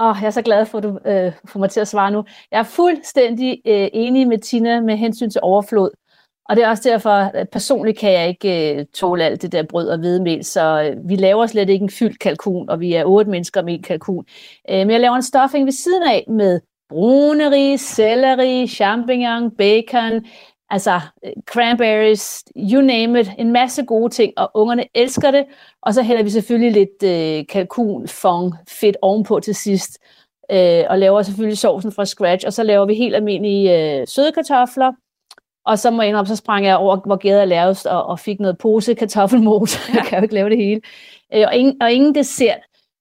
Åh, oh, jeg er så glad for, at du øh, får mig til at svare nu. Jeg er fuldstændig øh, enig med Tina med hensyn til overflod. Og det er også derfor, at personligt kan jeg ikke øh, tåle alt det der brød og hvedemel, så øh, vi laver slet ikke en fyldt kalkun, og vi er otte mennesker med en kalkun. Øh, men jeg laver en stuffing ved siden af med brune ris, selleri, champignon, bacon, altså øh, cranberries, you name it, en masse gode ting, og ungerne elsker det. Og så hælder vi selvfølgelig lidt øh, kalkun, fong, fedt ovenpå til sidst, øh, og laver selvfølgelig sovsen fra scratch, og så laver vi helt almindelige øh, søde kartofler, og så må jeg indrømme, så sprang jeg over, hvor gæder er lavest, og, og fik noget pose kartoffelmos. Jeg kan jo ikke lave det hele. Øh, og, ingen, og ingen dessert.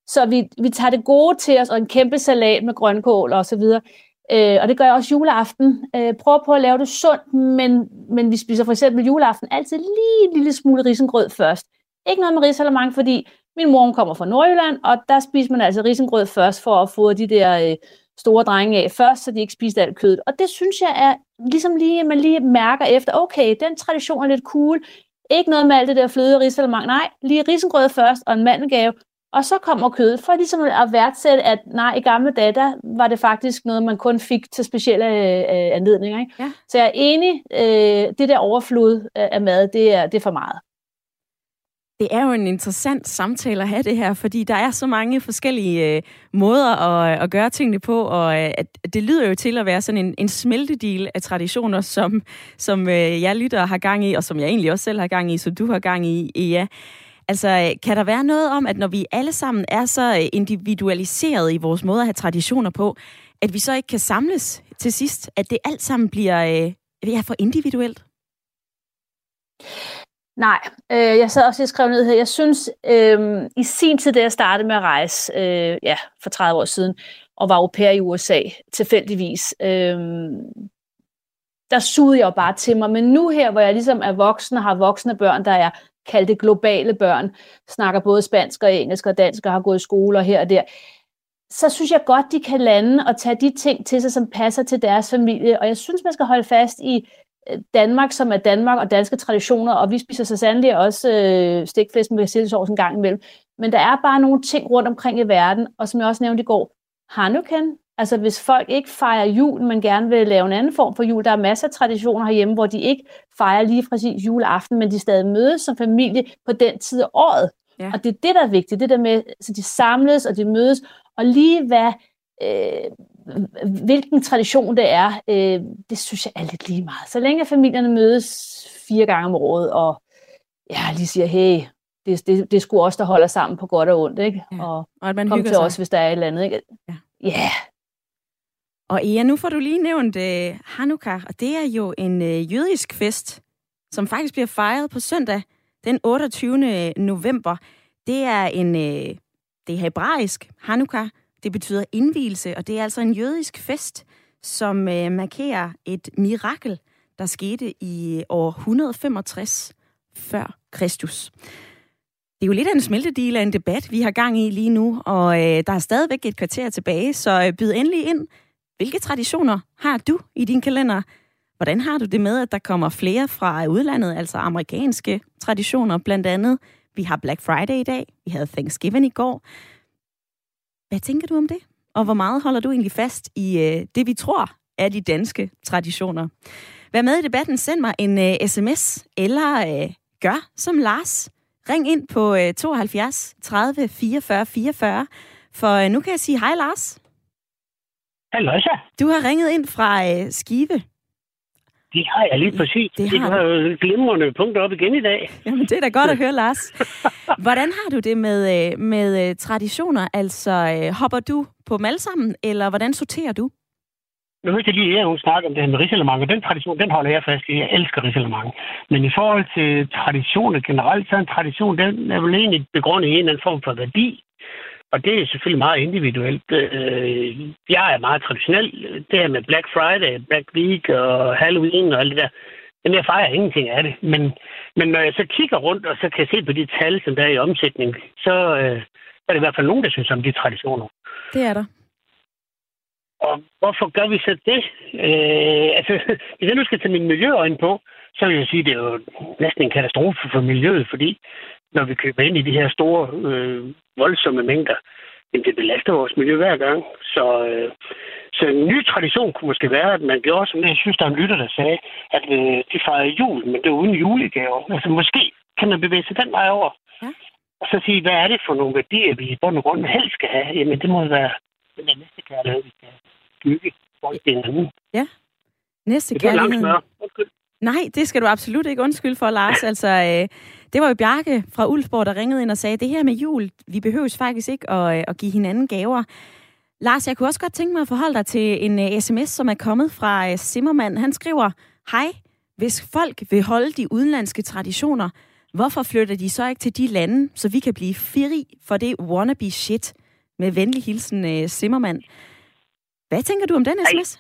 Så vi, vi tager det gode til os, og en kæmpe salat med grønkål og så videre. Øh, og det gør jeg også juleaften. Øh, prøver på at lave det sundt, men, men vi spiser for eksempel juleaften altid lige en lille smule risengrød først. Ikke noget med risalemang, fordi min mor hun kommer fra Nordjylland, og der spiser man altså risengrød først for at få de der øh, store drenge af først, så de ikke spiser alt kødet. Og det synes jeg er ligesom lige, man lige mærker efter, okay, den tradition er lidt cool. Ikke noget med alt det der fløde og risalemang. Nej, lige risengrød først og en mandelgave, og så kommer kødet, for ligesom at værdsætte, at nej, i gamle dage, der var det faktisk noget, man kun fik til specielle øh, anledninger. Ikke? Ja. Så jeg er enig, øh, det der overflod af mad, det er, det er for meget. Det er jo en interessant samtale at have det her, fordi der er så mange forskellige øh, måder at, at gøre tingene på, og øh, at det lyder jo til at være sådan en, en smeltedil af traditioner, som, som øh, jeg lytter har gang i, og som jeg egentlig også selv har gang i, som du har gang i, ja. Altså, øh, kan der være noget om, at når vi alle sammen er så øh, individualiseret i vores måde at have traditioner på, at vi så ikke kan samles til sidst, at det alt sammen bliver øh, ja, for individuelt? Nej, øh, jeg sad også lige skrev ned her. Jeg synes, øh, i sin tid, da jeg startede med at rejse, øh, ja, for 30 år siden, og var au pair i USA, tilfældigvis, øh, der sugede jeg jo bare til mig. Men nu her, hvor jeg ligesom er voksen og har voksne børn, der er kaldte globale børn, snakker både spansk og engelsk og dansk og har gået i skole og her og der, så synes jeg godt, de kan lande og tage de ting til sig, som passer til deres familie. Og jeg synes, man skal holde fast i øh, Danmark, som er Danmark og danske traditioner, og vi spiser så sandelig også øh, stikflæsk med silsovs en gang imellem. Men der er bare nogle ting rundt omkring i verden, og som jeg også nævnte i går, Hanukkah, Altså hvis folk ikke fejrer jul, men gerne vil lave en anden form for jul, der er masser af traditioner herhjemme, hvor de ikke fejrer lige præcis juleaften, men de stadig mødes som familie på den tid af året. Ja. Og det er det, der er vigtigt. Det der med, så de samles, og de mødes, og lige hvad, øh, hvilken tradition det er, øh, det synes jeg er lidt lige meget. Så længe familierne mødes fire gange om året, og ja, lige siger, hey, det, det, det skulle også der holder sammen på godt og ondt, ikke? Ja. Og, og at man kom til sig. os, hvis der er et eller andet, ikke? Ja. Ja, og Ea, nu får du lige nævnt øh, Hanukkah, og det er jo en øh, jødisk fest, som faktisk bliver fejret på søndag den 28. Øh, november. Det er en øh, det er hebraisk Hanukkah. Det betyder indvielse, og det er altså en jødisk fest, som øh, markerer et mirakel, der skete i øh, år 165 før Kristus. Det er jo lidt af en smeltedil af en debat, vi har gang i lige nu, og øh, der er stadigvæk et kvarter tilbage, så øh, byd endelig ind hvilke traditioner har du i din kalender? Hvordan har du det med, at der kommer flere fra udlandet, altså amerikanske traditioner blandt andet? Vi har Black Friday i dag, vi havde Thanksgiving i går. Hvad tænker du om det? Og hvor meget holder du egentlig fast i øh, det, vi tror er de danske traditioner? Vær med i debatten, send mig en øh, sms, eller øh, gør som Lars. Ring ind på øh, 72 30 44 44, for øh, nu kan jeg sige hej Lars. Halløjsa. Du har ringet ind fra øh, Skive. Det har jeg lige præcis. Det, det har jo glimrende punkter op igen i dag. Jamen, det er da godt at høre, Lars. Hvordan har du det med, øh, med øh, traditioner? Altså, øh, hopper du på dem alle sammen, eller hvordan sorterer du? Nu hørte jeg lige, at hun snakker om det her med risalemang, og den tradition, den holder jeg fast i. Jeg elsker risalemang. Men i forhold til traditioner generelt, så er en tradition, den er vel egentlig begrundet i en eller anden form for værdi. Og det er selvfølgelig meget individuelt. Øh, jeg er meget traditionel. Det her med Black Friday, Black Week og Halloween og alt det der, Jamen, jeg fejrer ingenting af det. Men, men når jeg så kigger rundt, og så kan se på de tal, som der er i omsætning, så øh, er det i hvert fald nogen, der synes om de traditioner. Det er der. Og hvorfor gør vi så det? Øh, altså, hvis jeg nu skal tage min miljøøjne på, så vil jeg sige, at det er jo næsten en katastrofe for miljøet, fordi når vi køber ind i de her store, øh, voldsomme mængder, jamen det belaster vores miljø hver gang. Så, øh, så en ny tradition kunne måske være, at man gjorde som det, jeg synes, der er en lytter, der sagde, at øh, de fejrer jul, men det er uden julegaver. Altså måske kan man bevæge sig den vej over. Ja. Og så sige, hvad er det for nogle værdier, vi i bund og grund helst skal have? Jamen det må være den næste kærlighed, vi skal bygge. Ja, næste kærlighed. Nej, det skal du absolut ikke undskylde for, Lars. Altså, øh, det var jo Bjarke fra Ulfborg, der ringede ind og sagde, det her med jul, vi behøver faktisk ikke at, øh, at give hinanden gaver. Lars, jeg kunne også godt tænke mig at forholde dig til en øh, sms, som er kommet fra uh, Simmermann. Han skriver, hej, hvis folk vil holde de udenlandske traditioner, hvorfor flytter de så ikke til de lande, så vi kan blive fri for det wannabe shit? Med venlig hilsen, uh, Simmermann. Hvad tænker du om den sms?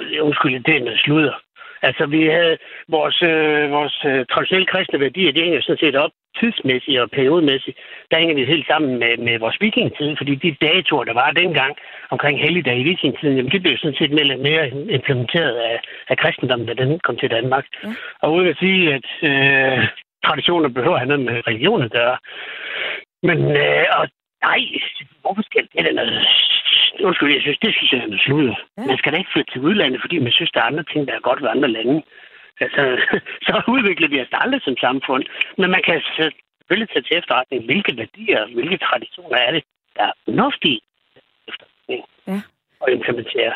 Ej. Undskyld, det er noget sludder. Altså, vi havde vores, øh, vores øh, traditionelle kristne værdier, de hænger sådan set op tidsmæssigt og periodemæssigt. Der hænger vi helt sammen med, med vores vikingtid, fordi de datoer, der var dengang omkring helligdag i vikingtiden, jamen, de blev sådan set mere, mere implementeret af, af kristendommen, da den kom til Danmark. Ja. Og uden at sige, at øh, traditioner behøver at have noget med religion at gøre. Men, øh, og nej, hvorfor skal det noget undskyld, jeg synes, det synes jeg er sludder. Ja. Man skal da ikke flytte til udlandet, fordi man synes, der er andre ting, der er godt ved andre lande. Altså, så udvikler vi os aldrig som samfund. Men man kan selvfølgelig tage til efterretning, hvilke værdier, hvilke traditioner er det, der er fornuftige ja. at implementere.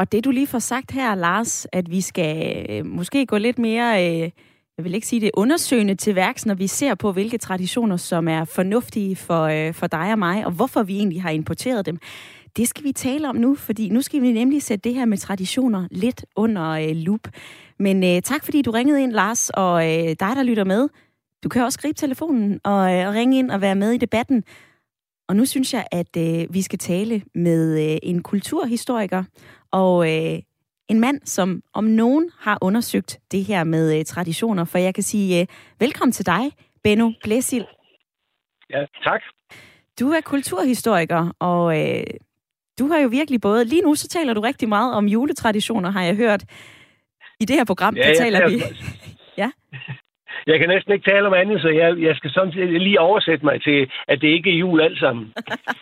Og det du lige får sagt her, Lars, at vi skal øh, måske gå lidt mere, øh, jeg vil ikke sige det, undersøgende til værks, når vi ser på, hvilke traditioner, som er fornuftige for, øh, for dig og mig, og hvorfor vi egentlig har importeret dem. Det skal vi tale om nu, fordi nu skal vi nemlig sætte det her med traditioner lidt under øh, lup. Men øh, tak fordi du ringede ind, Lars, og øh, dig, der lytter med. Du kan også gribe telefonen og, øh, og ringe ind og være med i debatten. Og nu synes jeg, at øh, vi skal tale med øh, en kulturhistoriker og øh, en mand, som om nogen har undersøgt det her med øh, traditioner. For jeg kan sige øh, velkommen til dig, Benno Blæsil. Ja, tak. Du er kulturhistoriker, og øh, du har jo virkelig både... Lige nu så taler du rigtig meget om juletraditioner, har jeg hørt. I det her program, ja, der taler vi... ja. Jeg kan næsten ikke tale om andet, så jeg, jeg skal sådan lige oversætte mig til, at det ikke er jul alt sammen.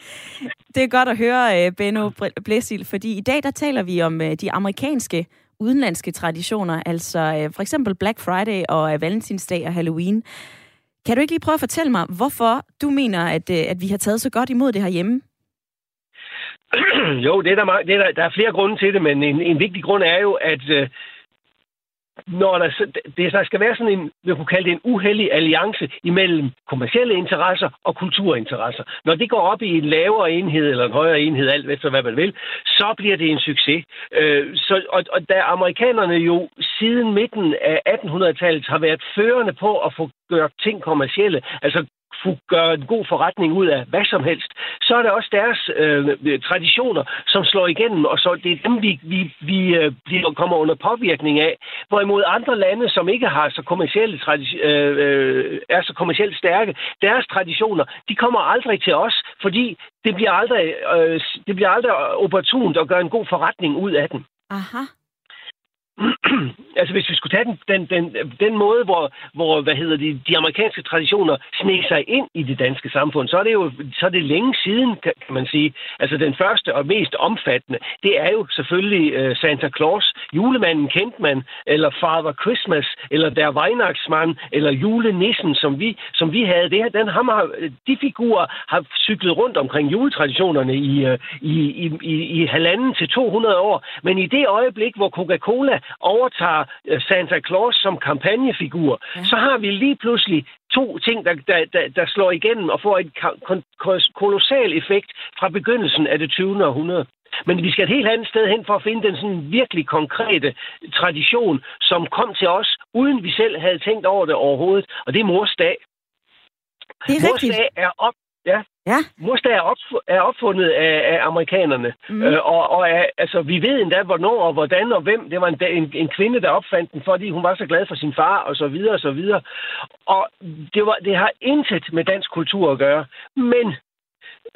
det er godt at høre, øh, Benno Blæsil, fordi i dag der taler vi om øh, de amerikanske udenlandske traditioner, altså øh, for eksempel Black Friday og Valentinsdag og Halloween. Kan du ikke lige prøve at fortælle mig, hvorfor du mener, at, at vi har taget så godt imod det her hjemme? jo, det er der, det er der, der er flere grunde til det, men en, en vigtig grund er jo, at når der, det, der skal være sådan en, vi kunne kalde det en uheldig alliance imellem kommersielle interesser og kulturinteresser. Når det går op i en lavere enhed eller en højere enhed, alt efter hvad man vil, så bliver det en succes. Øh, så, og, og da amerikanerne jo siden midten af 1800-tallet har været førende på at få gjort ting kommercielle, altså gøre en god forretning ud af hvad som helst, så er det også deres øh, traditioner, som slår igennem, og så det er dem, vi, vi, vi øh, bliver, kommer under påvirkning af. Hvorimod andre lande, som ikke har så kommercielle øh, øh, er så kommercielt stærke, deres traditioner, de kommer aldrig til os, fordi det bliver aldrig, øh, det bliver aldrig opportunt at gøre en god forretning ud af den. Aha. altså hvis vi skulle tage den, den, den, den måde, hvor, hvor hvad hedder de, de amerikanske traditioner sneg sig ind i det danske samfund, så er det jo så er det længe siden, kan, kan man sige. Altså den første og mest omfattende, det er jo selvfølgelig uh, Santa Claus, julemanden kendte man, eller Father Christmas, eller der Weihnachtsmann, eller julenissen, som vi, som vi havde. Det her, den, ham har, de figurer har cyklet rundt omkring juletraditionerne i, uh, i, i, i, i halvanden til 200 år. Men i det øjeblik, hvor Coca-Cola overtager øh, Santa Claus som kampagnefigur, ja. så har vi lige pludselig to ting, der, der, der, der slår igennem og får en kolossal effekt fra begyndelsen af det 20. århundrede. Men vi skal et helt andet sted hen for at finde den sådan virkelig konkrete tradition, som kom til os, uden vi selv havde tænkt over det overhovedet, og det er mors dag. Det er mors dag er op, Ja. ja. Mustang er, op, er opfundet af, af amerikanerne. Mm. Øh, og og er, altså, vi ved endda, hvornår og hvordan og hvem. Det var en, en, en kvinde, der opfandt den, fordi hun var så glad for sin far, og så videre, og så videre. Og det, var, det har intet med dansk kultur at gøre. Men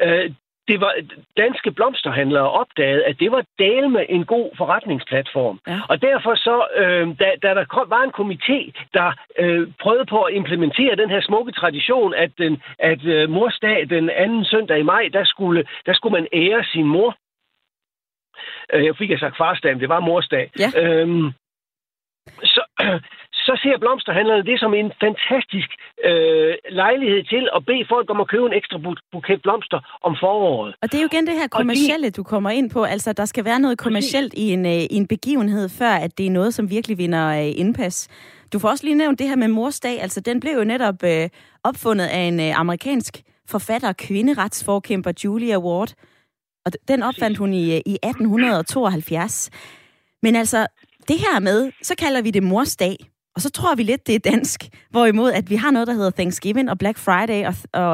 øh, det var danske blomsterhandlere opdagede, at det var del med en god forretningsplatform. Ja. Og derfor så, øh, da, da der kom, var en komité, der øh, prøvede på at implementere den her smukke tradition, at, den, at øh, morsdag den anden søndag i maj, der skulle, der skulle man ære sin mor. Øh, jeg fik jeg sagt farsdag, men det var morsdag. Ja. Øhm, så, så ser blomsterhandlerne det som en fantastisk øh, lejlighed til at bede folk om at købe en ekstra buket blomster om foråret. Og det er jo igen det her kommercielle, de, du kommer ind på. Altså, der skal være noget kommercielt i en, øh, i en begivenhed, før at det er noget, som virkelig vinder øh, indpas. Du får også lige nævnt det her med mors dag. Altså, den blev jo netop øh, opfundet af en øh, amerikansk forfatter og kvinderetsforkæmper, Julia Ward. Og den opfandt hun i, øh, i 1872. Men altså, det her med, så kalder vi det mors dag. Og så tror vi lidt, det er dansk. Hvorimod, at vi har noget, der hedder Thanksgiving og Black Friday og, og,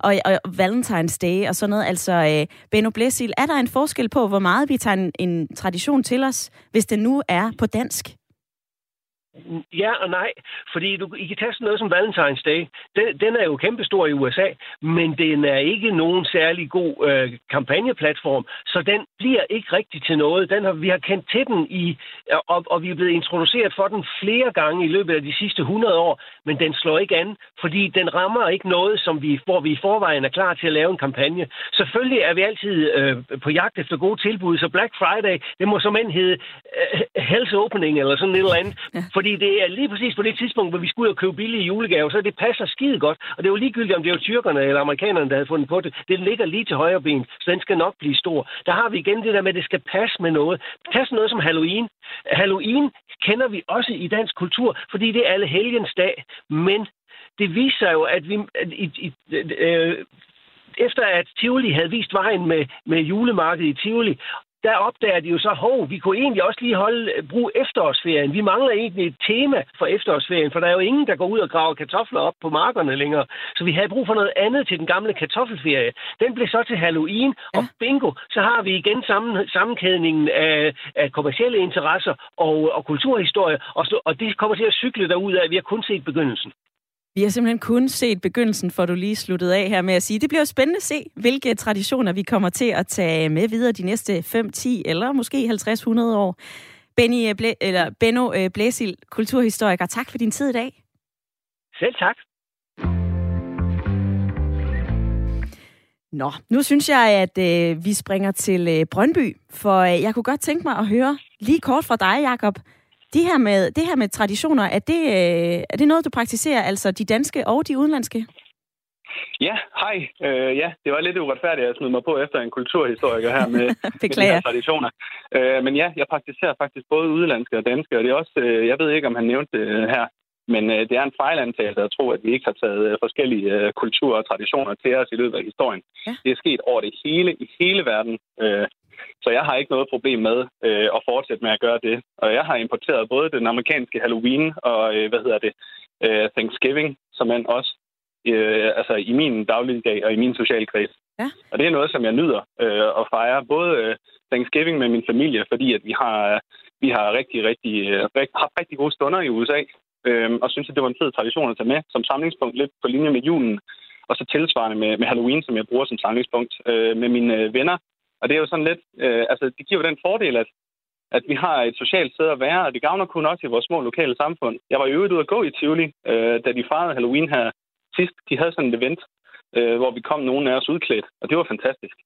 og, og, og Valentine's Day og sådan noget. Altså, øh, Benno Blæsil, er der en forskel på, hvor meget vi tager en, en tradition til os, hvis det nu er på dansk? Ja og nej, fordi du, I kan tage sådan noget som Valentine's Day. Den, den er jo kæmpestor i USA, men den er ikke nogen særlig god øh, kampagneplatform, så den bliver ikke rigtig til noget. Den har, vi har kendt til den, i, og, og vi er blevet introduceret for den flere gange i løbet af de sidste 100 år, men den slår ikke an, fordi den rammer ikke noget, som vi, hvor vi i forvejen er klar til at lave en kampagne. Selvfølgelig er vi altid øh, på jagt efter gode tilbud, så Black Friday, det må som end hedde øh, Health Opening eller sådan et eller andet, ja. Fordi det er lige præcis på det tidspunkt, hvor vi skulle ud og købe billige julegaver, så det passer skide godt. Og det er ligegyldigt, om det er tyrkerne eller amerikanerne, der havde fundet på det. Det ligger lige til højre ben, så den skal nok blive stor. Der har vi igen det der med, at det skal passe med noget. Pas noget som Halloween. Halloween kender vi også i dansk kultur, fordi det er alle helgens dag. Men det viser jo, at vi at i, i, øh, efter at Tivoli havde vist vejen med, med julemarkedet i Tivoli, der opdager de jo så, hov, vi kunne egentlig også lige holde, brug efterårsferien. Vi mangler egentlig et tema for efterårsferien, for der er jo ingen, der går ud og graver kartofler op på markerne længere. Så vi havde brug for noget andet til den gamle kartoffelferie. Den blev så til Halloween, ja. og bingo, så har vi igen sammen, sammenkædningen af, af kommersielle interesser og, og kulturhistorie, og, så, og det kommer til at cykle derud af, at vi har kun set begyndelsen. Vi har simpelthen kun set begyndelsen, for du lige sluttet af her med at sige. Det bliver spændende at se, hvilke traditioner vi kommer til at tage med videre de næste 5, 10 eller måske 50-100 år. Benny øh, Blæ, eller Benno øh, Blæsil, kulturhistoriker, tak for din tid i dag. Selv tak. Nå, nu synes jeg, at øh, vi springer til øh, Brøndby, for øh, jeg kunne godt tænke mig at høre lige kort fra dig, Jakob. De her med, det her med traditioner, er det, øh, er det noget, du praktiserer, altså de danske og de udenlandske? Ja, hej. Øh, ja, det var lidt uretfærdigt at smide mig på efter en kulturhistoriker her med, med de her traditioner. Øh, men ja, jeg praktiserer faktisk både udenlandske og danske, og det er også, øh, jeg ved ikke, om han nævnte det her, men øh, det er en fejlantagelse at tro, at vi ikke har taget øh, forskellige øh, kulturer og traditioner til os i løbet af historien. Ja. Det er sket over det hele, i hele verden. Øh, så jeg har ikke noget problem med øh, at fortsætte med at gøre det. Og jeg har importeret både den amerikanske Halloween og, øh, hvad hedder det, øh, Thanksgiving, som man også øh, altså i min dagligdag og i min sociale kreds. Ja. Og det er noget, som jeg nyder øh, at fejre. Både øh, Thanksgiving med min familie, fordi at vi har, vi har rigtig, rigtig, øh, rigt, haft rigtig gode stunder i USA, øh, og synes, at det var en fed tradition at tage med som samlingspunkt lidt på linje med julen. Og så tilsvarende med, med Halloween, som jeg bruger som samlingspunkt øh, med mine øh, venner og det er jo sådan lidt, øh, altså det giver jo den fordel, at, at vi har et socialt sted at være, og det gavner kun også i vores små lokale samfund. Jeg var jo ude at gå i Tivoli, øh, da de fejrede Halloween her sidst. De havde sådan et event, øh, hvor vi kom nogen af os udklædt, og det var fantastisk.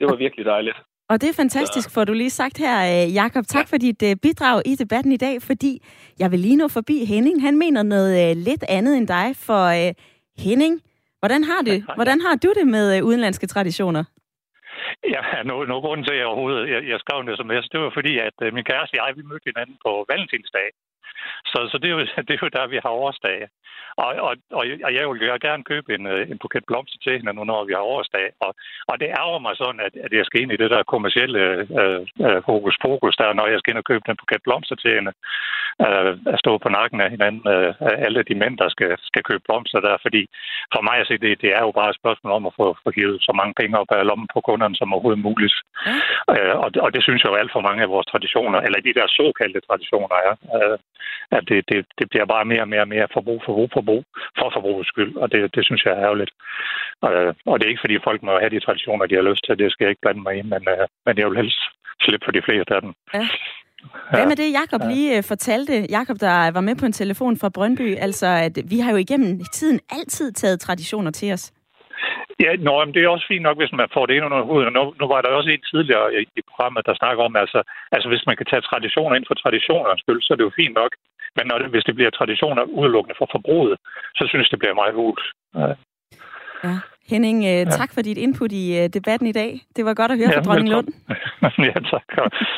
Det var virkelig dejligt. Og det er fantastisk, for du lige sagt her, øh, Jakob. Tak for dit øh, bidrag i debatten i dag, fordi jeg vil lige nå forbi Henning. Han mener noget øh, lidt andet end dig, for Henning, hvordan har, det, hvordan har du det med udenlandske traditioner? Ja, nu, nu grunden til, at jeg overhovedet jeg, jeg skrev en sms, det var fordi, at øh, min kæreste og jeg, vi mødte hinanden på valentinsdag. Så, så det, er jo, det er jo der, vi har årsdag. Og, og, og jeg vil jo gerne købe en, øh, en buket blomster til hende nu, når vi har årsdag. Og, og det ærger mig sådan, at, at jeg skal ind i det der kommercielle øh, øh, fokus, fokus der, når jeg skal ind og købe den buket blomster til hende. Øh, at stå på nakken af hinanden, øh, alle de mænd, der skal, skal købe blomster der. Fordi for mig at se, det, det er jo bare et spørgsmål om at få, få givet så mange penge op af lommen på kunderne som overhovedet muligt. Ja. Øh, og, og det synes jeg jo alt for mange af vores traditioner, eller de der såkaldte traditioner er. Øh, at det, det, det bliver bare mere og mere og mere forbrug, forbrug, forbrug, for forbrugets skyld, og det, det synes jeg er ærgerligt. Øh, og det er ikke, fordi folk må have de traditioner, de har lyst til, det skal jeg ikke blande mig i, men, øh, men jeg vil helst slippe for de fleste af dem. Ja. Hvad med det, Jakob lige øh, fortalte? Jakob, der var med på en telefon fra Brøndby, altså at vi har jo igennem tiden altid taget traditioner til os. Ja, nå, men det er også fint nok, hvis man får det ind under hovedet. Nu, nu var der også en tidligere i, i programmet, der snakker om, altså, altså hvis man kan tage traditioner ind for traditionernes skyld, så er det jo fint nok. Men når det, hvis det bliver traditioner udelukkende for forbruget, så synes det bliver meget hult. Ja. ja. Henning, øh, ja. tak for dit input i øh, debatten i dag. Det var godt at høre ja, fra Dronning Lund. ja, tak.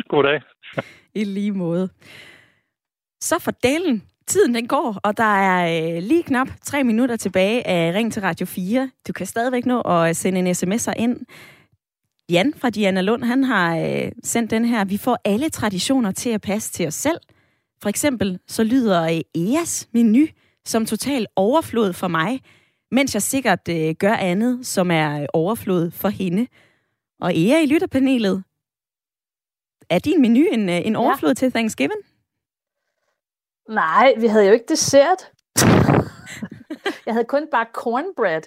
God dag. I lige måde. Så for delen Tiden den går, og der er øh, lige knap tre minutter tilbage af Ring til Radio 4. Du kan stadigvæk nå at sende en sms'er ind. Jan fra Diana Lund, han har øh, sendt den her. Vi får alle traditioner til at passe til os selv. For eksempel så lyder øh, EAS menu som total overflod for mig, mens jeg sikkert øh, gør andet, som er øh, overflod for hende. Og Ea i lytterpanelet, er din menu en, en overflod ja. til Thanksgiving? Nej, vi havde jo ikke dessert. jeg havde kun bare cornbread.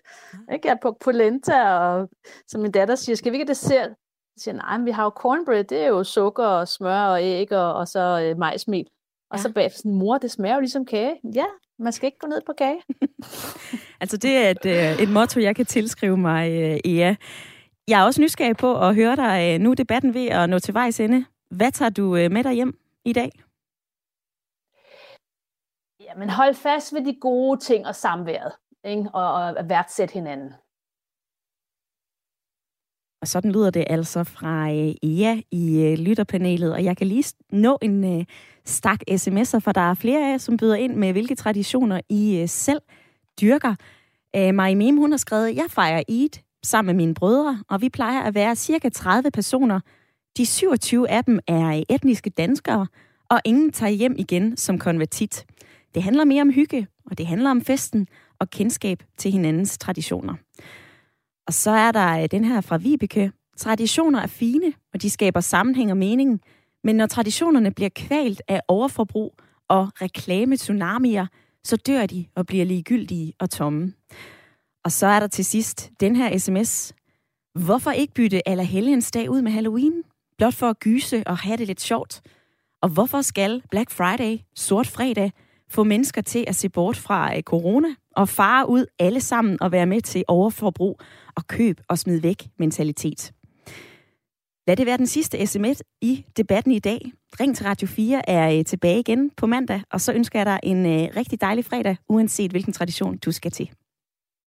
Ikke? Jeg på polenta, og som min datter siger, skal vi ikke have dessert? Jeg siger, nej, men vi har jo cornbread, det er jo sukker og smør og æg og, og så øh, majsmel. Og ja. så bagefter sådan, mor, det smager jo ligesom kage. Ja, man skal ikke gå ned på kage. altså, det er et, øh, et motto, jeg kan tilskrive mig, øh, Ea. Jeg er også nysgerrig på at høre dig. Øh, nu debatten ved at nå til vejs ende. Hvad tager du med dig hjem i dag? Ja, men hold fast ved de gode ting og samværet, ikke? Og, og værdsætte hinanden. Og sådan lyder det altså fra øh, Ea i øh, lytterpanelet, og jeg kan lige nå en øh, stak sms'er, for der er flere af jer, som byder ind med, hvilke traditioner I øh, selv dyrker. Øh, Marie Mim, hun har skrevet, jeg fejrer Eid sammen med mine brødre, og vi plejer at være cirka 30 personer. De 27 af dem er øh, etniske danskere, og ingen tager hjem igen som konvertit. Det handler mere om hygge, og det handler om festen og kendskab til hinandens traditioner. Og så er der øh, den her fra Vibeke. Traditioner er fine, og de skaber sammenhæng og mening. Men når traditionerne bliver kvalt af overforbrug og reklame-tsunamier, så dør de og bliver ligegyldige og tomme. Og så er der til sidst den her sms. Hvorfor ikke bytte Allerhelgens dag ud med Halloween? Blot for at gyse og have det lidt sjovt. Og hvorfor skal Black Friday, sort fredag, få mennesker til at se bort fra øh, corona og fare ud alle sammen og være med til overforbrug og køb og smid væk mentalitet. Lad det være den sidste sms i debatten i dag. Ring til Radio 4 er øh, tilbage igen på mandag, og så ønsker jeg dig en øh, rigtig dejlig fredag, uanset hvilken tradition du skal til.